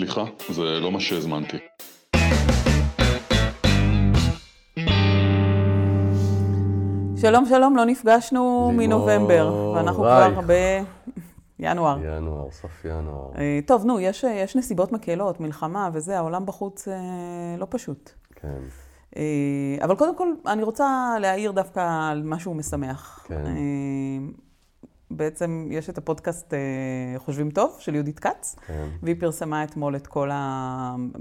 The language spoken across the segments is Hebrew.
סליחה, זה לא מה שהזמנתי. שלום שלום, לא נפגשנו לימור, מנובמבר, ואנחנו היי. כבר בינואר. ינואר, סוף ינואר. אה, טוב, נו, יש, יש נסיבות מקלות, מלחמה וזה, העולם בחוץ אה, לא פשוט. כן, אה, אבל קודם כל, אני רוצה להעיר דווקא על משהו משמח. כן. אה, בעצם יש את הפודקאסט אה, חושבים טוב, של יהודית כץ, כן. והיא פרסמה אתמול את כל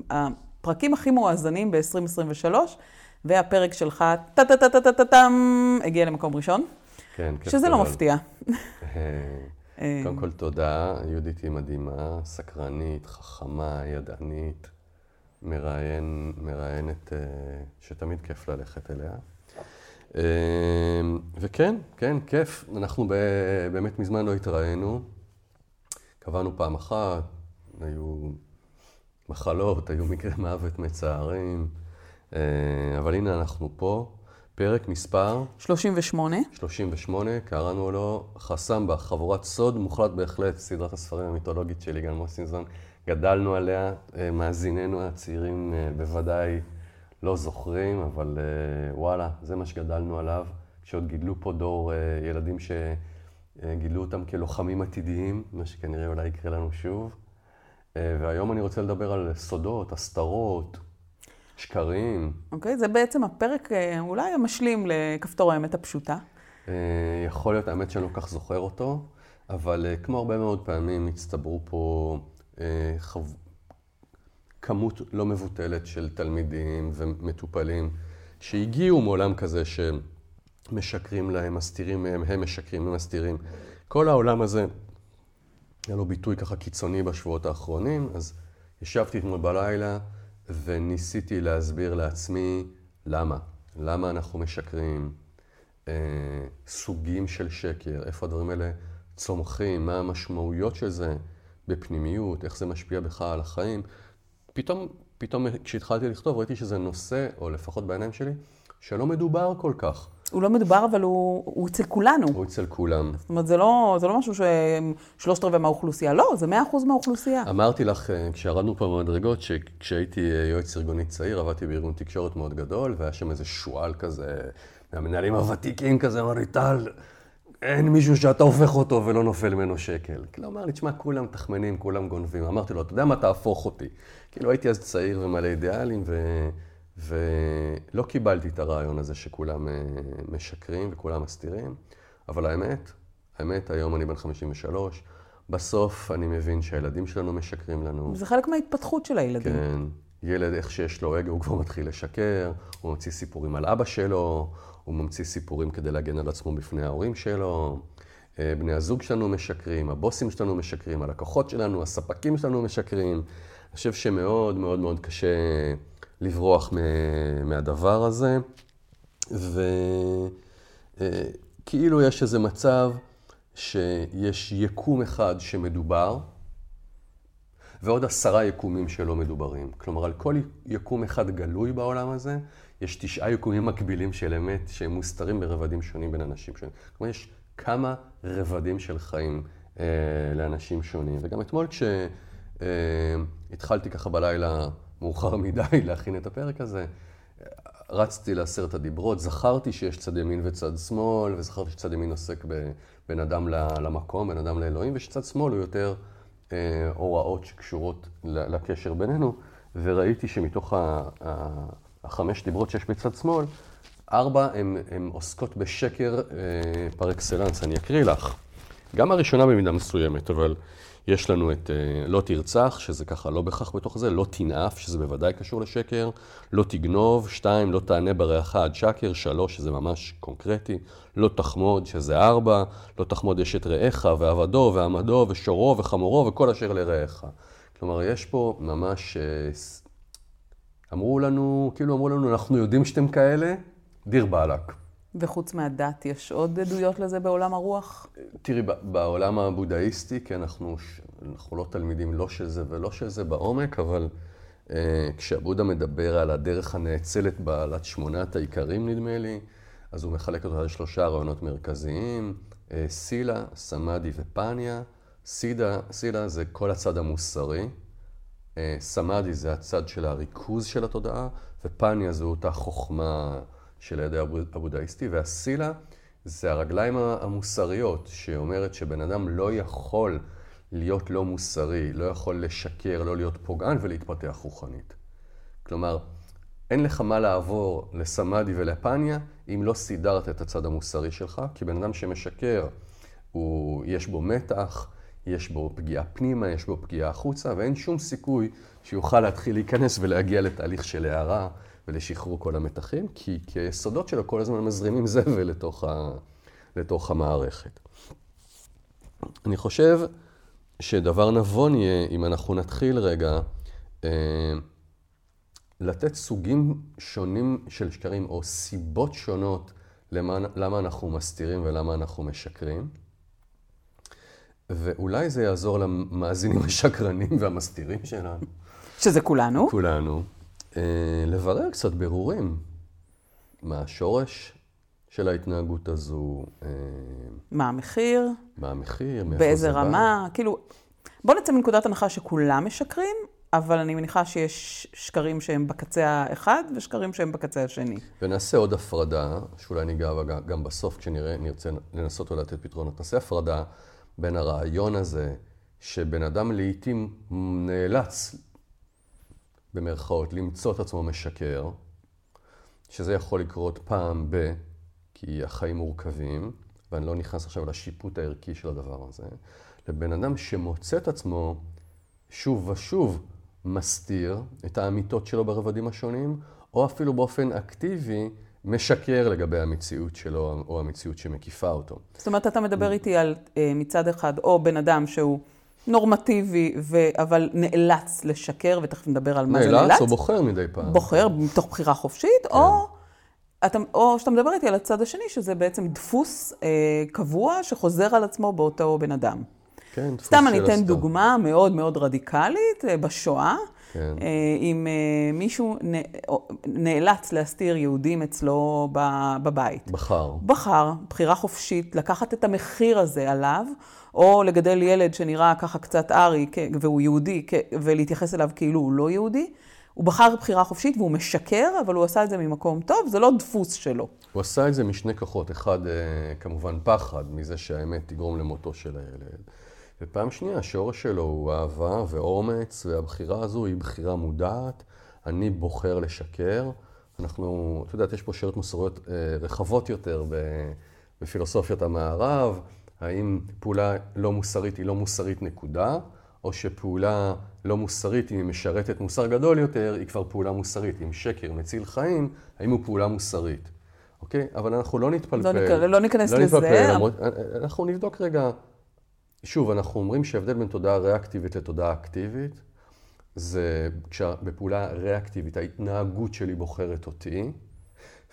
הפרקים הכי מואזנים ב-2023, והפרק שלך, טה-טה-טה-טה-טם, הגיע למקום ראשון, כן, כיף שזה לא. מפתיע. אה, קודם כל תודה, יהודית היא מדהימה, סקרנית, חכמה, ידענית, מראיינת אה, שתמיד כיף ללכת אליה. אה, וכן, כן, כיף. אנחנו באמת מזמן לא התראינו. קבענו פעם אחת, היו מחלות, היו מקרי מוות מצערים, אה, אבל הנה אנחנו פה. פרק מספר 38. 38, קראנו לו חסמבה, חבורת סוד מוחלט בהחלט, סדרת הספרים המיתולוגית של יגאל מוסינזון. גדלנו עליה, אה, מאזיננו הצעירים אה, בוודאי לא זוכרים, אבל אה, וואלה, זה מה שגדלנו עליו. כשעוד גידלו פה דור אה, ילדים שגידלו אותם כלוחמים עתידיים, מה שכנראה אולי יקרה לנו שוב. אה, והיום אני רוצה לדבר על סודות, הסתרות, שקרים. אוקיי? זה בעצם הפרק אה, אולי המשלים לכפתור האמת הפשוטה. אה, יכול להיות, האמת שאני לא כך זוכר אותו, אבל אה, כמו הרבה מאוד פעמים הצטברו פה אה, חו... כמות לא מבוטלת של תלמידים ומטופלים שהגיעו מעולם כזה שמשקרים להם, מסתירים מהם, הם משקרים, הם מסתירים. כל העולם הזה, היה לו ביטוי ככה קיצוני בשבועות האחרונים, אז ישבתי אתמול בלילה וניסיתי להסביר לעצמי למה. למה אנחנו משקרים, אה, סוגים של שקר, איפה הדברים האלה צומחים, מה המשמעויות של זה בפנימיות, איך זה משפיע בך על החיים. פתאום, פתאום כשהתחלתי לכתוב ראיתי שזה נושא, או לפחות בעיניים שלי, שלא מדובר כל כך. הוא לא מדובר, אבל הוא, הוא אצל כולנו. הוא אצל כולם. זאת אומרת, זה לא, זה לא משהו ששלושת רבעי מהאוכלוסייה, לא, זה מאה אחוז מהאוכלוסייה. אמרתי לך, אה, כשירדנו פה במדרגות, שכשהייתי אה, יועץ ארגוני צעיר, עבדתי בארגון תקשורת מאוד גדול, והיה שם איזה שועל כזה, מהמנהלים הוותיקים כזה, אמר לי, טל, אין מישהו שאתה הופך אותו ולא נופל ממנו שקל. כאילו, אמר לי, תשמע, כולם תחמנים, כולם גונבים. אמרתי לו, אתה יודע מה, תהפוך אותי. כאילו, הייתי אז צעיר ומלא אידיאלים, ו... ולא קיבלתי את הרעיון הזה שכולם אה, משקרים וכולם מסתירים, אבל האמת, האמת, היום אני בן 53, בסוף אני מבין שהילדים שלנו משקרים לנו. זה חלק מההתפתחות של הילדים. כן, ילד, איך שיש לו אגו, הוא כבר מתחיל לשקר, הוא ממציא סיפורים על אבא שלו, הוא ממציא סיפורים כדי להגן על עצמו בפני ההורים שלו. אה, בני הזוג שלנו משקרים, הבוסים שלנו משקרים, הלקוחות שלנו, הספקים שלנו משקרים. אני חושב שמאוד מאוד מאוד קשה לברוח מהדבר הזה, וכאילו יש איזה מצב שיש יקום אחד שמדובר, ועוד עשרה יקומים שלא מדוברים. כלומר, על כל יקום אחד גלוי בעולם הזה, יש תשעה יקומים מקבילים של אמת שהם מוסתרים ברבדים שונים בין אנשים שונים. כלומר, יש כמה רבדים של חיים אה, לאנשים שונים. וגם אתמול כשהתחלתי ככה בלילה מאוחר מדי להכין את הפרק הזה, רצתי לעשרת הדיברות, זכרתי שיש צד ימין וצד שמאל, וזכרתי שצד ימין עוסק בין אדם למקום, בין אדם לאלוהים, ושצד שמאל הוא יותר אה, הוראות שקשורות לקשר בינינו, וראיתי שמתוך ה- ה- החמש דיברות שיש בצד שמאל, ארבע הן עוסקות בשקר אה, פר אקסלנס, אני אקריא לך. גם הראשונה במידה מסוימת, אבל יש לנו את אה, לא תרצח, שזה ככה לא בהכרח בתוך זה, לא תנאף, שזה בוודאי קשור לשקר, לא תגנוב, שתיים, לא תענה ברעך עד שקר, שלוש, שזה ממש קונקרטי, לא תחמוד, שזה ארבע, לא תחמוד אשת רעך, ועבדו, ועמדו, ושורו, וחמורו, וכל אשר לרעך. כלומר, יש פה ממש, אה, אמרו לנו, כאילו אמרו לנו, אנחנו יודעים שאתם כאלה, דיר באלק. וחוץ מהדת, יש עוד עדויות לזה בעולם הרוח? תראי, בעולם הבודהיסטי, כי אנחנו, אנחנו לא תלמידים לא של זה ולא של זה בעומק, אבל אה, כשהבודה מדבר על הדרך הנאצלת בעלת שמונת העיקרים, נדמה לי, אז הוא מחלק אותה לשלושה רעיונות מרכזיים, אה, סילה, סמאדי ופניה. סידה, סילה זה כל הצד המוסרי, סמאדי זה הצד של הריכוז של התודעה, ופניה זו אותה חוכמה של הידי הבודהיסטי, והסילה זה הרגליים המוסריות, שאומרת שבן אדם לא יכול להיות לא מוסרי, לא יכול לשקר, לא להיות פוגען ולהתפתח רוחנית. כלומר, אין לך מה לעבור לסמאדי ולפניה אם לא סידרת את הצד המוסרי שלך, כי בן אדם שמשקר, הוא, יש בו מתח, יש בו פגיעה פנימה, יש בו פגיעה החוצה, ואין שום סיכוי שיוכל להתחיל להיכנס ולהגיע לתהליך של הערה ולשחרור כל המתחים, כי, כי שלו כל הזמן מזרימים זבל לתוך, ה, לתוך המערכת. אני חושב שדבר נבון יהיה, אם אנחנו נתחיל רגע, אה, לתת סוגים שונים של שקרים, או סיבות שונות למה, למה אנחנו מסתירים ולמה אנחנו משקרים. ואולי זה יעזור למאזינים השקרנים והמסתירים שלנו. שזה כולנו. כולנו. אה, לברר קצת ברורים. מה השורש של ההתנהגות הזו? אה, מה המחיר? מה המחיר? באיזה רמה? בא? כאילו, בוא נצא מנקודת הנחה שכולם משקרים, אבל אני מניחה שיש שקרים שהם בקצה האחד ושקרים שהם בקצה השני. ונעשה עוד הפרדה, שאולי ניגע בה גם בסוף כשנרצה לנסות ולתת פתרונות. נעשה הפרדה בין הרעיון הזה, שבן אדם לעיתים נאלץ, במרכאות, למצוא את עצמו משקר, שזה יכול לקרות פעם ב... כי החיים מורכבים, ואני לא נכנס עכשיו לשיפוט הערכי של הדבר הזה, לבן אדם שמוצא את עצמו שוב ושוב מסתיר את האמיתות שלו ברבדים השונים, או אפילו באופן אקטיבי משקר לגבי המציאות שלו, או המציאות שמקיפה אותו. זאת אומרת, אתה מדבר איתי על אה, מצד אחד, או בן אדם שהוא נורמטיבי, ו... אבל נאלץ לשקר, ותכף נדבר על מה נאלץ, זה נאלץ. או בוחר מדי פעם. בוחר מתוך בחירה חופשית, כן. או... אתה, או שאתה מדבר איתי על הצד השני, שזה בעצם דפוס אה, קבוע שחוזר על עצמו באותו בן אדם. כן, דפוס סתם אני אתן דוגמה מאוד מאוד רדיקלית, אה, בשואה. כן. אם אה, אה, מישהו נאלץ להסתיר יהודים אצלו בבית. בחר. בחר, בחירה חופשית, לקחת את המחיר הזה עליו, או לגדל ילד שנראה ככה קצת ארי והוא יהודי, ולהתייחס אליו כאילו הוא לא יהודי. הוא בחר בחירה חופשית והוא משקר, אבל הוא עשה את זה ממקום טוב, זה לא דפוס שלו. הוא עשה את זה משני כוחות. אחד, כמובן, פחד מזה שהאמת תגרום למותו של הילד. ופעם שנייה, השורש שלו הוא אהבה ואומץ, והבחירה הזו היא בחירה מודעת. אני בוחר לשקר. אנחנו, את יודעת, יש פה שאלות מוסריות אה, רחבות יותר בפילוסופיית המערב. האם פעולה לא מוסרית היא לא מוסרית נקודה, או שפעולה לא מוסרית, אם היא משרתת מוסר גדול יותר, היא כבר פעולה מוסרית. אם שקר מציל חיים, האם הוא פעולה מוסרית? אוקיי? אבל אנחנו לא נתפלפל. לא, נק... לא ניכנס לא לזה. נתפלפל, למרות... אנחנו נבדוק רגע שוב, אנחנו אומרים שההבדל בין תודעה ריאקטיבית לתודעה אקטיבית, זה כשבפעולה ריאקטיבית ההתנהגות שלי בוחרת אותי,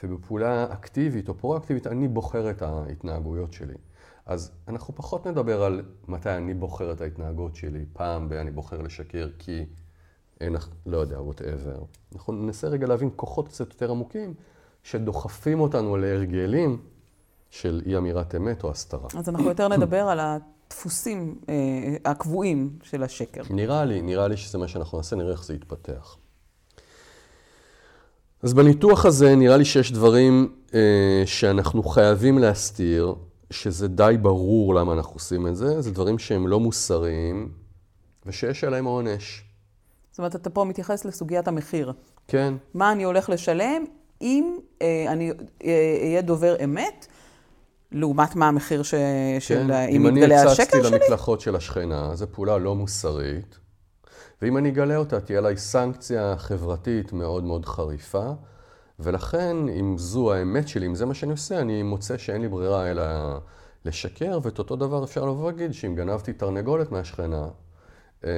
ובפעולה אקטיבית או פרו-אקטיבית אני בוחר את ההתנהגויות שלי. אז אנחנו פחות נדבר על מתי אני בוחר את ההתנהגות שלי, פעם ב- אני בוחר לשקר כי אין, לא יודע, whatever. אנחנו ננסה רגע להבין כוחות קצת יותר עמוקים שדוחפים אותנו להרגלים של אי אמירת אמת או הסתרה. אז אנחנו יותר נדבר על הדפוסים אה, הקבועים של השקר. נראה לי, נראה לי שזה מה שאנחנו נעשה, נראה איך זה יתפתח. אז בניתוח הזה נראה לי שיש דברים אה, שאנחנו חייבים להסתיר, שזה די ברור למה אנחנו עושים את זה, זה דברים שהם לא מוסריים ושיש עליהם עונש. זאת אומרת, אתה פה מתייחס לסוגיית המחיר. כן. מה אני הולך לשלם אם אה, אני אהיה אה, דובר אמת, לעומת מה המחיר ש... כן, של... אם מתגלה השקר שלי? אם אני הצצתי למקלחות של השכנה, זו פעולה לא מוסרית, ואם אני אגלה אותה, תהיה עליי סנקציה חברתית מאוד מאוד חריפה, ולכן, אם זו האמת שלי, אם זה מה שאני עושה, אני מוצא שאין לי ברירה אלא לשקר, ואת אותו דבר אפשר לבוא ולהגיד שאם גנבתי תרנגולת מהשכנה, אה,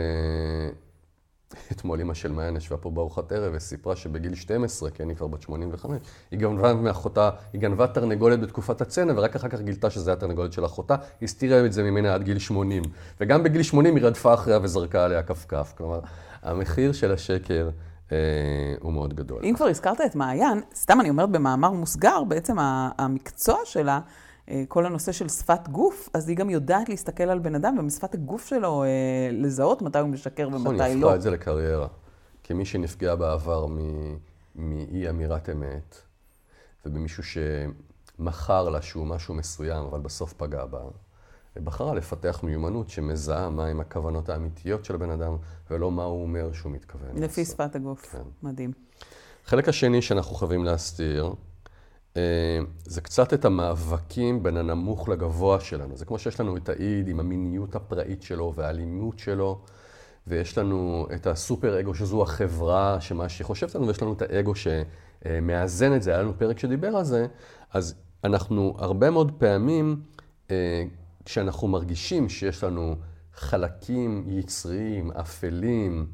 אתמול אמא של מעיין ישבה פה בארוחת ערב וסיפרה שבגיל 12, כי אני כבר בת 85, היא גנבה מאחותה, היא גנבה תרנגולת בתקופת הצנע, ורק אחר כך גילתה שזה התרנגולת של אחותה, הסתירה את זה ממנה עד גיל 80. וגם בגיל 80 היא רדפה אחריה וזרקה עליה כפכף. כלומר, המחיר של השקר אה, הוא מאוד גדול. אם כבר הזכרת את מעיין, סתם אני אומרת במאמר מוסגר, בעצם המקצוע שלה, כל הנושא של שפת גוף, אז היא גם יודעת להסתכל על בן אדם ומשפת הגוף שלו אה, לזהות מתי הוא משקר נכון, ומתי היא לא. הפכה את זה לקריירה. כמי שנפגעה בעבר מאי אמירת אמת, ובמישהו שמכר לה שהוא משהו מסוים, אבל בסוף פגע בה, בחרה לפתח מיומנות שמזהה מהם הכוונות האמיתיות של הבן אדם, ולא מה הוא אומר שהוא מתכוון. לפי לעשות. שפת הגוף. כן. מדהים. החלק השני שאנחנו חייבים להסתיר, אה, זה קצת את המאבקים בין הנמוך לגבוה שלנו. זה כמו שיש לנו את האיד עם המיניות הפראית שלו והאלימות שלו, ויש לנו את הסופר אגו שזו החברה, שמה שהיא חושבת לנו, ויש לנו את האגו שמאזן את זה. היה לנו פרק שדיבר על זה, אז אנחנו הרבה מאוד פעמים, אה, כשאנחנו מרגישים שיש לנו חלקים יצריים, אפלים,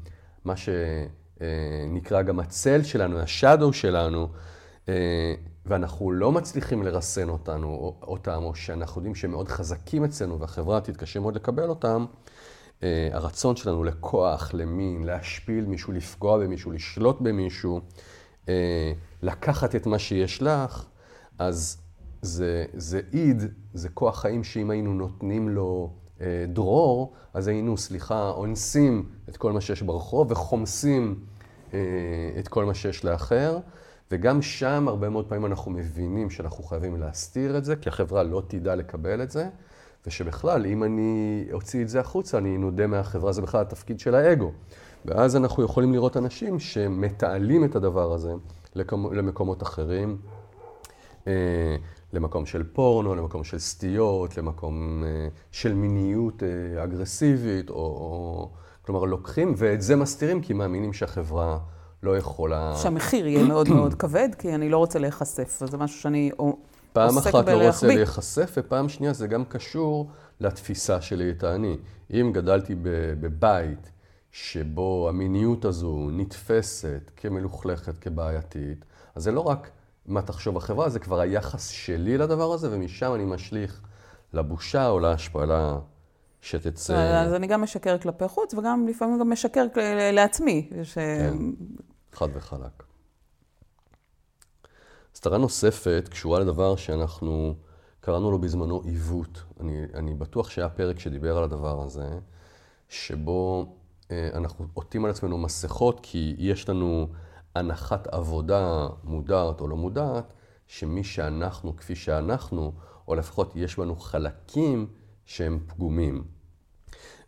מה שנקרא גם הצל שלנו, השאדו שלנו, אה, ואנחנו לא מצליחים לרסן אותנו, או- אותם, או שאנחנו יודעים שהם מאוד חזקים אצלנו והחברה תתקשה מאוד לקבל אותם, אה, הרצון שלנו לכוח, למין, להשפיל מישהו, לפגוע במישהו, לשלוט במישהו, אה, לקחת את מה שיש לך, אז זה, זה איד, זה כוח חיים שאם היינו נותנים לו אה, דרור, אז היינו, סליחה, אונסים את כל מה שיש ברחוב וחומסים את כל מה שיש לאחר. וגם שם הרבה מאוד פעמים אנחנו מבינים שאנחנו חייבים להסתיר את זה, כי החברה לא תדע לקבל את זה, ושבכלל, אם אני אוציא את זה החוצה, אני אנודה מהחברה, זה בכלל התפקיד של האגו. ואז אנחנו יכולים לראות אנשים שמתעלים את הדבר הזה למקומות אחרים, אה, למקום של פורנו, למקום של סטיות, למקום אה, של מיניות אה, אגרסיבית, או... כלומר, לוקחים ואת זה מסתירים כי מאמינים שהחברה לא יכולה... שהמחיר יהיה מאוד מאוד כבד, כי אני לא רוצה להיחשף. אז זה משהו שאני או- פעם עוסק אחת לא רוצה בלהחביא. להיחשף, ופעם שנייה זה גם קשור לתפיסה שלי את האני. אם גדלתי בבית שבו המיניות הזו נתפסת כמלוכלכת, כבעייתית, אז זה לא רק מה תחשוב החברה, זה כבר היחס שלי לדבר הזה, ומשם אני משליך לבושה או להשפלה שתצא. אז אני גם משקר כלפי חוץ, וגם לפעמים גם משקר לעצמי. ש... כן. חד וחלק. הסתרה נוספת קשורה לדבר שאנחנו קראנו לו בזמנו עיוות. אני, אני בטוח שהיה פרק שדיבר על הדבר הזה, שבו אה, אנחנו עוטים על עצמנו מסכות כי יש לנו הנחת עבודה מודעת או לא מודעת, שמי שאנחנו כפי שאנחנו, או לפחות יש בנו חלקים שהם פגומים.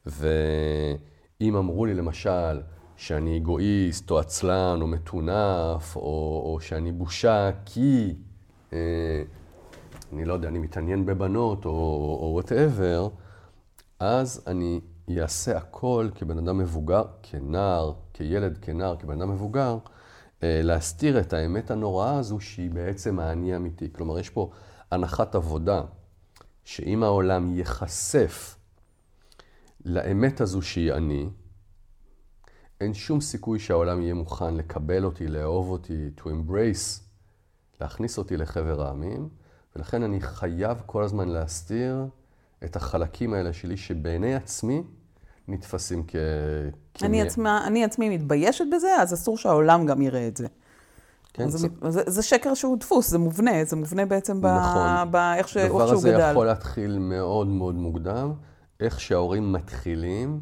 ואם אמרו לי למשל שאני אגואיסט או עצלן או מטונף, או, או שאני בושה כי, אה, אני לא יודע, אני מתעניין בבנות או וואטאבר, אז אני אעשה הכל כבן אדם מבוגר, כנער, כילד, כנער, כבן אדם מבוגר, אה, להסתיר את האמת הנוראה הזו שהיא בעצם האני האמיתי. כלומר, יש פה הנחת עבודה, שאם העולם ייחשף לאמת הזו שהיא אני, אין שום סיכוי שהעולם יהיה מוכן לקבל אותי, לאהוב אותי, to embrace, להכניס אותי לחבר העמים, ולכן אני חייב כל הזמן להסתיר את החלקים האלה שלי, שבעיני עצמי נתפסים כ... אני, כמי- עצמה, אני עצמי מתביישת בזה, אז אסור שהעולם גם יראה את זה. כן, זה, זה- זה, זה שקר שהוא דפוס, זה מובנה, זה מובנה בעצם נכון. באיך ש- איך הדבר שהוא הזה גדל. יכול להתחיל מאוד מאוד מוקדם, איך שההורים מתחילים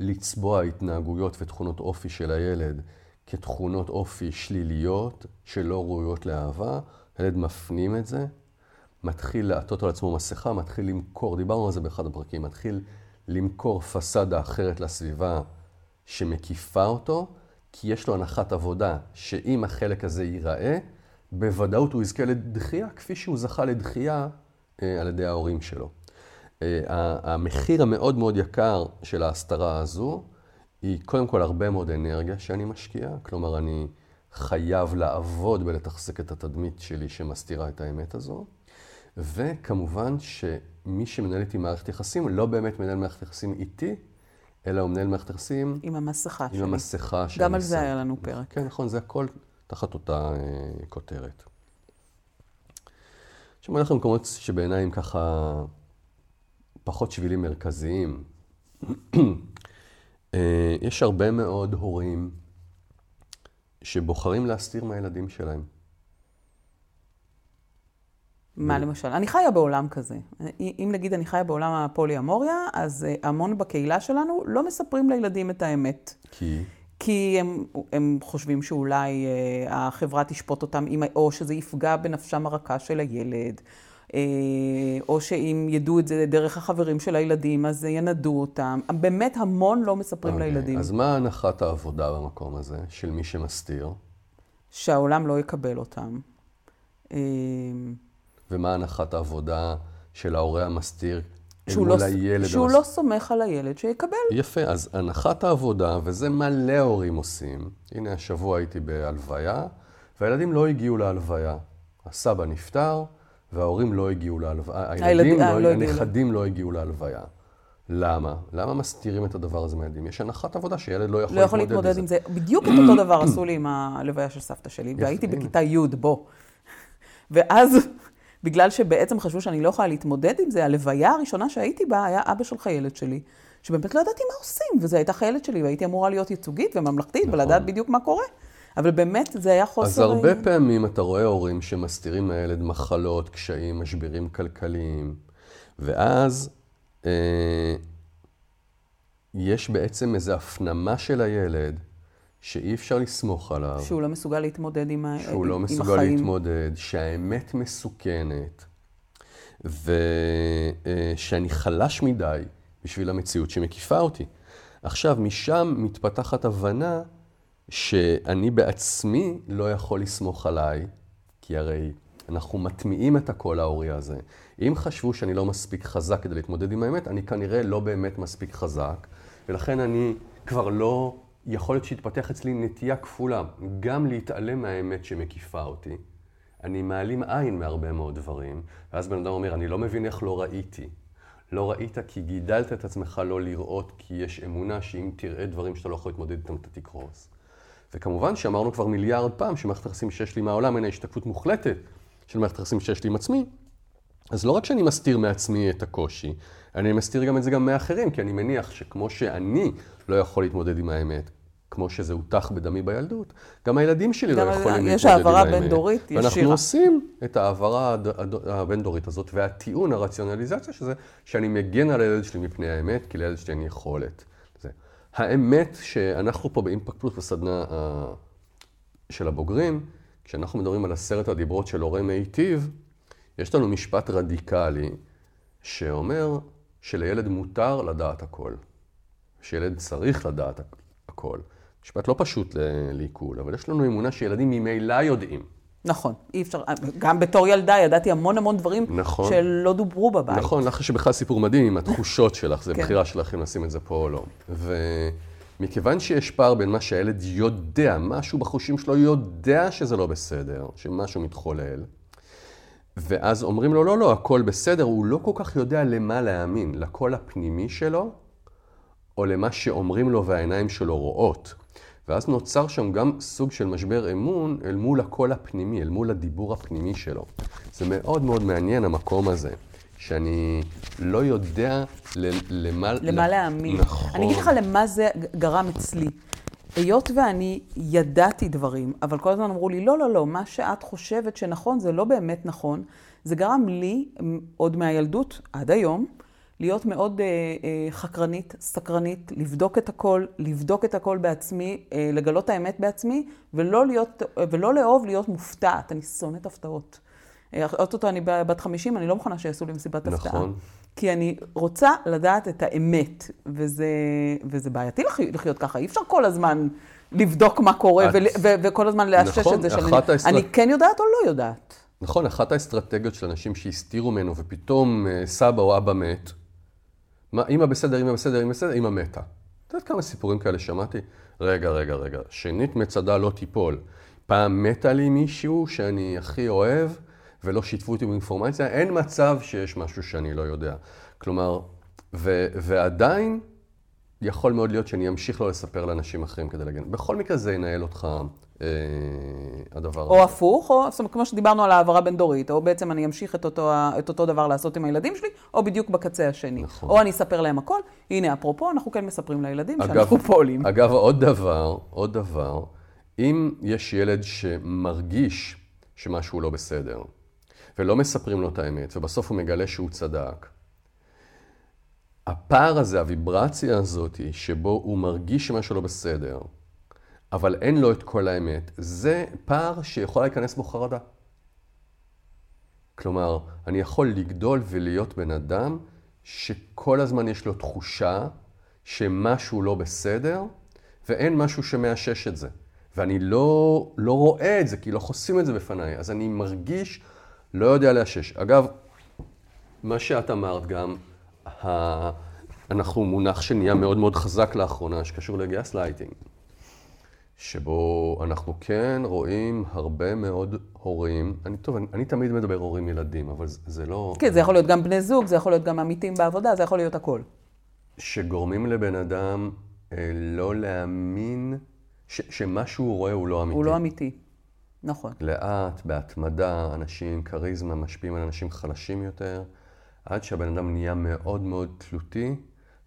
לצבוע התנהגויות ותכונות אופי של הילד כתכונות אופי שליליות שלא ראויות לאהבה, הילד מפנים את זה, מתחיל לעטות על עצמו מסכה, מתחיל למכור, דיברנו על זה באחד הפרקים, מתחיל למכור פסאדה אחרת לסביבה שמקיפה אותו, כי יש לו הנחת עבודה שאם החלק הזה ייראה, בוודאות הוא יזכה לדחייה, כפי שהוא זכה לדחייה אה, על ידי ההורים שלו. אה, המחיר המאוד מאוד יקר של ההסתרה הזו, היא קודם כל הרבה מאוד אנרגיה שאני משקיע, כלומר אני חייב לעבוד ולתחזק את התדמית שלי שמסתירה את האמת הזו, וכמובן שמי שמנהל איתי מערכת יחסים, לא באמת מנהל מערכת יחסים איתי, אלא הוא מנהל מערכת יחסים עם המסכה שלי. עם המסכה שאני גם על זה. היה לנו פרק. כן, נכון, זה הכל תחת אותה אה, כותרת. עכשיו, אני הולך למקומות שבעיניי הם ככה פחות שבילים מרכזיים. אה, יש הרבה מאוד הורים שבוחרים להסתיר מהילדים שלהם. מה למשל? אני חיה בעולם כזה. אם נגיד אני חיה בעולם הפוליאמוריה, אז אה, המון בקהילה שלנו לא מספרים לילדים את האמת. כי? כי הם, הם חושבים שאולי אה, החברה תשפוט אותם, או שזה יפגע בנפשם הרכה של הילד, או שאם ידעו את זה דרך החברים של הילדים, אז ינדו אותם. באמת המון לא מספרים okay. אוקיי, לילדים. אז מה הנחת העבודה במקום הזה, של מי שמסתיר? שהעולם לא יקבל אותם. אה, ומה הנחת העבודה של ההורה המסתיר מול לא, הילד? שהוא המס... לא סומך על הילד שיקבל. יפה, אז הנחת העבודה, וזה מלא הורים עושים. הנה, השבוע הייתי בהלוויה, והילדים לא הגיעו להלוויה. הסבא נפטר, וההורים לא הגיעו להלוויה. הילדים, לא, לא הנכדים לא הגיעו להלוויה. למה? למה מסתירים את הדבר הזה מהילדים? יש הנחת עבודה שילד לא יכול לא יכול להתמודד עם זה. בדיוק את אותו דבר עשו לי עם הלוויה של סבתא שלי, והייתי בכיתה י', בוא. ואז, בגלל שבעצם חשבו שאני לא יכולה להתמודד עם זה, הלוויה הראשונה שהייתי בה היה אבא של חיילת שלי, שבאמת לא ידעתי מה עושים, וזו הייתה חיילת שלי, והייתי אמורה להיות ייצוגית וממלכתית, נכון. ולדעת בדיוק מה קורה. אבל באמת, זה היה חוסר... אז הרבה פעמים אתה רואה הורים שמסתירים מהילד מחלות, קשיים, משברים כלכליים, ואז אה, יש בעצם איזו הפנמה של הילד שאי אפשר לסמוך עליו. שהוא לא מסוגל להתמודד עם, החיים. שהוא לא מסוגל החיים. להתמודד, שהאמת מסוכנת, ושאני אה, חלש מדי בשביל המציאות שמקיפה אותי. עכשיו, משם מתפתחת הבנה שאני בעצמי לא יכול לסמוך עליי, כי הרי אנחנו מטמיעים את הקול ההורי הזה. אם חשבו שאני לא מספיק חזק כדי להתמודד עם האמת, אני כנראה לא באמת מספיק חזק, ולכן אני כבר לא, יכול להיות שיתפתח אצלי נטייה כפולה, גם להתעלם מהאמת שמקיפה אותי. אני מעלים עין מהרבה מאוד דברים, ואז בן אדם אומר, אני לא מבין איך לא ראיתי. לא ראית כי גידלת את עצמך לא לראות, כי יש אמונה שאם תראה דברים שאתה לא יכול להתמודד איתם, אתה תקרוס. וכמובן שאמרנו כבר מיליארד פעם שמערכת היחסים שיש לי מהעולם אינה השתקפות מוחלטת של מערכת היחסים שיש לי עם עצמי, אז לא רק שאני מסתיר מעצמי את הקושי, אני מסתיר גם את זה גם מאחרים, כי אני מניח שכמו שאני לא יכול להתמודדד עם האמת, כמו שזה הוטח בדמי בילדות, גם הילדים שלי לא יכולים להתמודד עם האמת. יש העברה בין-דורית ישירה. ואנחנו עושים את העברה הבין-דורית הזאת, והטיעון, הרציונליזציה של זה, שאני מגן על הילד שלי מפני האמת, כי לילד שלי אין יכולת. האמת שאנחנו פה באימפקט פלוס בסדנה של הבוגרים, כשאנחנו מדברים על עשרת הדיברות של הורה מיטיב, יש לנו משפט רדיקלי שאומר שלילד מותר לדעת הכל, שילד צריך לדעת הכל. משפט לא פשוט לעיכול, אבל יש לנו אמונה שילדים ממילא יודעים. נכון, אי אפשר, גם בתור ילדה ידעתי המון המון דברים נכון, שלא דוברו בבית. נכון, לך יש בכלל סיפור מדהים עם התחושות שלך, זה כן. בחירה שלך אם לשים את זה פה או לא. ומכיוון שיש פער בין מה שהילד יודע, משהו בחושים שלו יודע שזה לא בסדר, שמשהו מתחולל, ואז אומרים לו, לא, לא, הכל בסדר, הוא לא כל כך יודע למה להאמין, לקול הפנימי שלו, או למה שאומרים לו והעיניים שלו רואות. ואז נוצר שם גם סוג של משבר אמון אל מול הקול הפנימי, אל מול הדיבור הפנימי שלו. זה מאוד מאוד מעניין המקום הזה, שאני לא יודע למה... למה להאמין. נכון. אני אגיד לך למה זה גרם אצלי. היות ואני ידעתי דברים, אבל כל הזמן אמרו לי, לא, לא, לא, מה שאת חושבת שנכון זה לא באמת נכון. זה גרם לי, עוד מהילדות עד היום, להיות מאוד אה, אה, חקרנית, סקרנית, לבדוק את הכל, לבדוק את הכל בעצמי, אה, לגלות את האמת בעצמי, ולא, להיות, ולא לאהוב להיות מופתעת. אני שונאת הפתעות. אה, אוטוטו אני בת 50, אני לא מוכנה שיעשו לי מסיבת נכון. הפתעה. נכון. כי אני רוצה לדעת את האמת, וזה, וזה בעייתי לחיות ככה, אי אפשר כל הזמן לבדוק מה קורה את... ו- ו- וכל הזמן לאשש נכון, את זה שאני האסטרט... אני כן יודעת או לא יודעת. נכון, אחת האסטרטגיות של אנשים שהסתירו ממנו ופתאום אה, סבא או אבא מת, מה, אמא בסדר, אמא בסדר, אמא בסדר, אמא מתה. את יודעת כמה סיפורים כאלה שמעתי? רגע, רגע, רגע, שנית מצדה לא תיפול. פעם מתה לי מישהו שאני הכי אוהב, ולא שיתפו אותי באינפורמציה, אין מצב שיש משהו שאני לא יודע. כלומר, ו, ועדיין יכול מאוד להיות שאני אמשיך לא לספר לאנשים אחרים כדי להגן. בכל מקרה זה ינהל אותך, הדבר או הזה. או הפוך, או זאת אומרת, כמו שדיברנו על העברה בין-דורית, או בעצם אני אמשיך את אותו, את אותו דבר לעשות עם הילדים שלי, או בדיוק בקצה השני. נכון. או אני אספר להם הכל. הנה, אפרופו, אנחנו כן מספרים לילדים אגב, שאנחנו פועלים. אגב, עוד דבר, עוד דבר, אם יש ילד שמרגיש שמשהו לא בסדר, ולא מספרים לו את האמת, ובסוף הוא מגלה שהוא צדק. הפער הזה, הוויברציה הזאת, שבו הוא מרגיש שמשהו לא בסדר, אבל אין לו את כל האמת, זה פער שיכולה להיכנס בו חרדה. כלומר, אני יכול לגדול ולהיות בן אדם שכל הזמן יש לו תחושה שמשהו לא בסדר, ואין משהו שמאשש את זה. ואני לא, לא רואה את זה, כי לא חוסים את זה בפניי, אז אני מרגיש, לא יודע לאשש. אגב, מה שאת אמרת גם. אנחנו מונח שנהיה מאוד מאוד חזק לאחרונה, שקשור לגייס לייטינג. שבו אנחנו כן רואים הרבה מאוד הורים, אני טוב, אני, אני תמיד מדבר הורים ילדים, אבל זה, זה לא... כן, זה יכול להיות גם בני זוג, זה יכול להיות גם עמיתים בעבודה, זה יכול להיות הכל. שגורמים לבן אדם אה, לא להאמין ש, שמה שהוא רואה הוא לא אמיתי. הוא לא אמיתי, נכון. לאט, בהתמדה, אנשים כריזמה משפיעים על אנשים חלשים יותר, עד שהבן אדם נהיה מאוד מאוד תלותי,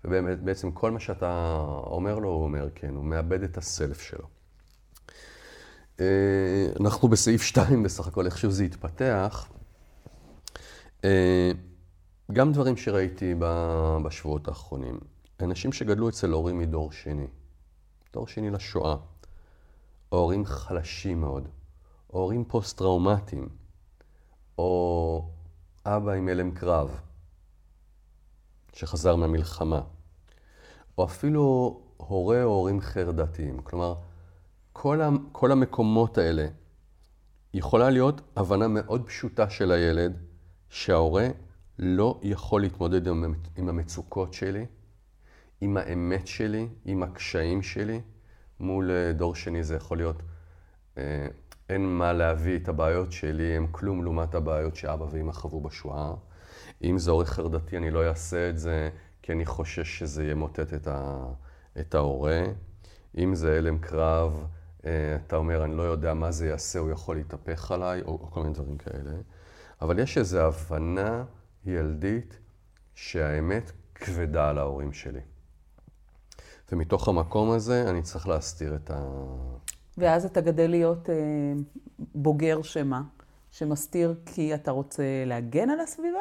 ובעצם כל מה שאתה אומר לו, הוא אומר כן, הוא מאבד את הסלף שלו. אה, אנחנו בסעיף 2 בסך הכל, איך שזה התפתח. אה, גם דברים שראיתי בשבועות האחרונים. אנשים שגדלו אצל הורים מדור שני, דור שני לשואה, הורים חלשים מאוד, או הורים פוסט-טראומטיים, או אבא עם הלם קרב, שחזר מהמלחמה, או אפילו הורה או הורים חרדתיים. כלומר, כל, כל המקומות האלה יכולה להיות הבנה מאוד פשוטה של הילד, שההורה לא יכול להתמודד עם, עם המצוקות שלי, עם האמת שלי, עם הקשיים שלי. מול אה, דור שני זה יכול להיות, אה, אין מה להביא את הבעיות שלי, הם כלום לעומת הבעיות שאבא ואמא חוו בשואה. אם זה עורך חרדתי, אני לא אעשה את זה, כי אני חושש שזה ימוטט את, ה, את ההורה. אם זה הלם קרב, אתה אומר, אני לא יודע מה זה יעשה, הוא יכול להתהפך עליי, או, או כל מיני דברים כאלה. אבל יש איזו הבנה ילדית שהאמת כבדה על ההורים שלי. ומתוך המקום הזה אני צריך להסתיר את ה... ואז אתה גדל להיות אה, בוגר שמה? שמסתיר כי אתה רוצה להגן על הסביבה?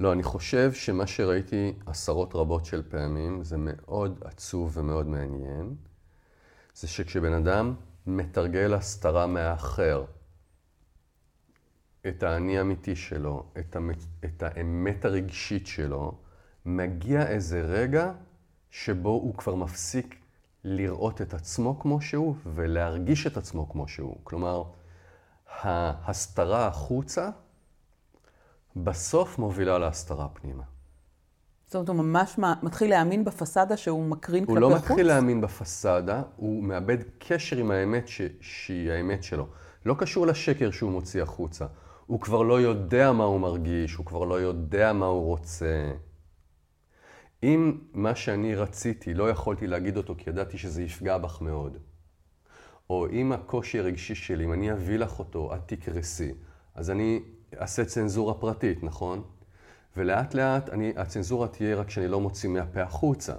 לא, אני חושב שמה שראיתי עשרות רבות של פעמים, זה מאוד עצוב ומאוד מעניין, זה שכשבן אדם מתרגל הסתרה מהאחר, את האני האמיתי שלו, את, המת... את האמת הרגשית שלו, מגיע איזה רגע שבו הוא כבר מפסיק לראות את עצמו כמו שהוא ולהרגיש את עצמו כמו שהוא. כלומר, ההסתרה החוצה בסוף מובילה להסתרה פנימה. זאת אומרת, הוא ממש מתחיל להאמין בפסאדה שהוא מקרין כלפי חוץ? הוא לא מתחיל להאמין בפסאדה, הוא מאבד קשר עם האמת ש... שהיא האמת שלו. לא קשור לשקר שהוא מוציא החוצה. הוא כבר לא יודע מה הוא מרגיש, הוא כבר לא יודע מה הוא רוצה. אם מה שאני רציתי, לא יכולתי להגיד אותו כי ידעתי שזה יפגע בך מאוד, או אם הקושי הרגשי שלי, אם אני אביא לך אותו, את תקרסי, אז אני אעשה צנזורה פרטית, נכון? ולאט לאט אני, הצנזורה תהיה רק כשאני לא מוציא מהפה החוצה.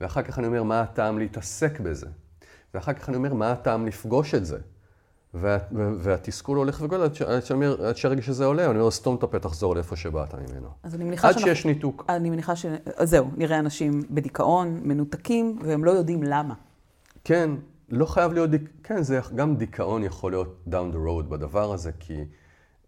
ואחר כך אני אומר, מה הטעם להתעסק בזה? ואחר כך אני אומר, מה הטעם לפגוש את זה? וה, והתסכול הולך וגדול עד שהרגע שזה עולה, אני אומר, סתום את הפה, תחזור לאיפה שבאת ממנו. אז אני מניחה עד שאנחנו, שיש ניתוק. אני מניחה ש... זהו, נראה אנשים בדיכאון, מנותקים, והם לא יודעים למה. כן, לא חייב להיות, דיק... כן, זה גם דיכאון יכול להיות down the road בדבר הזה, כי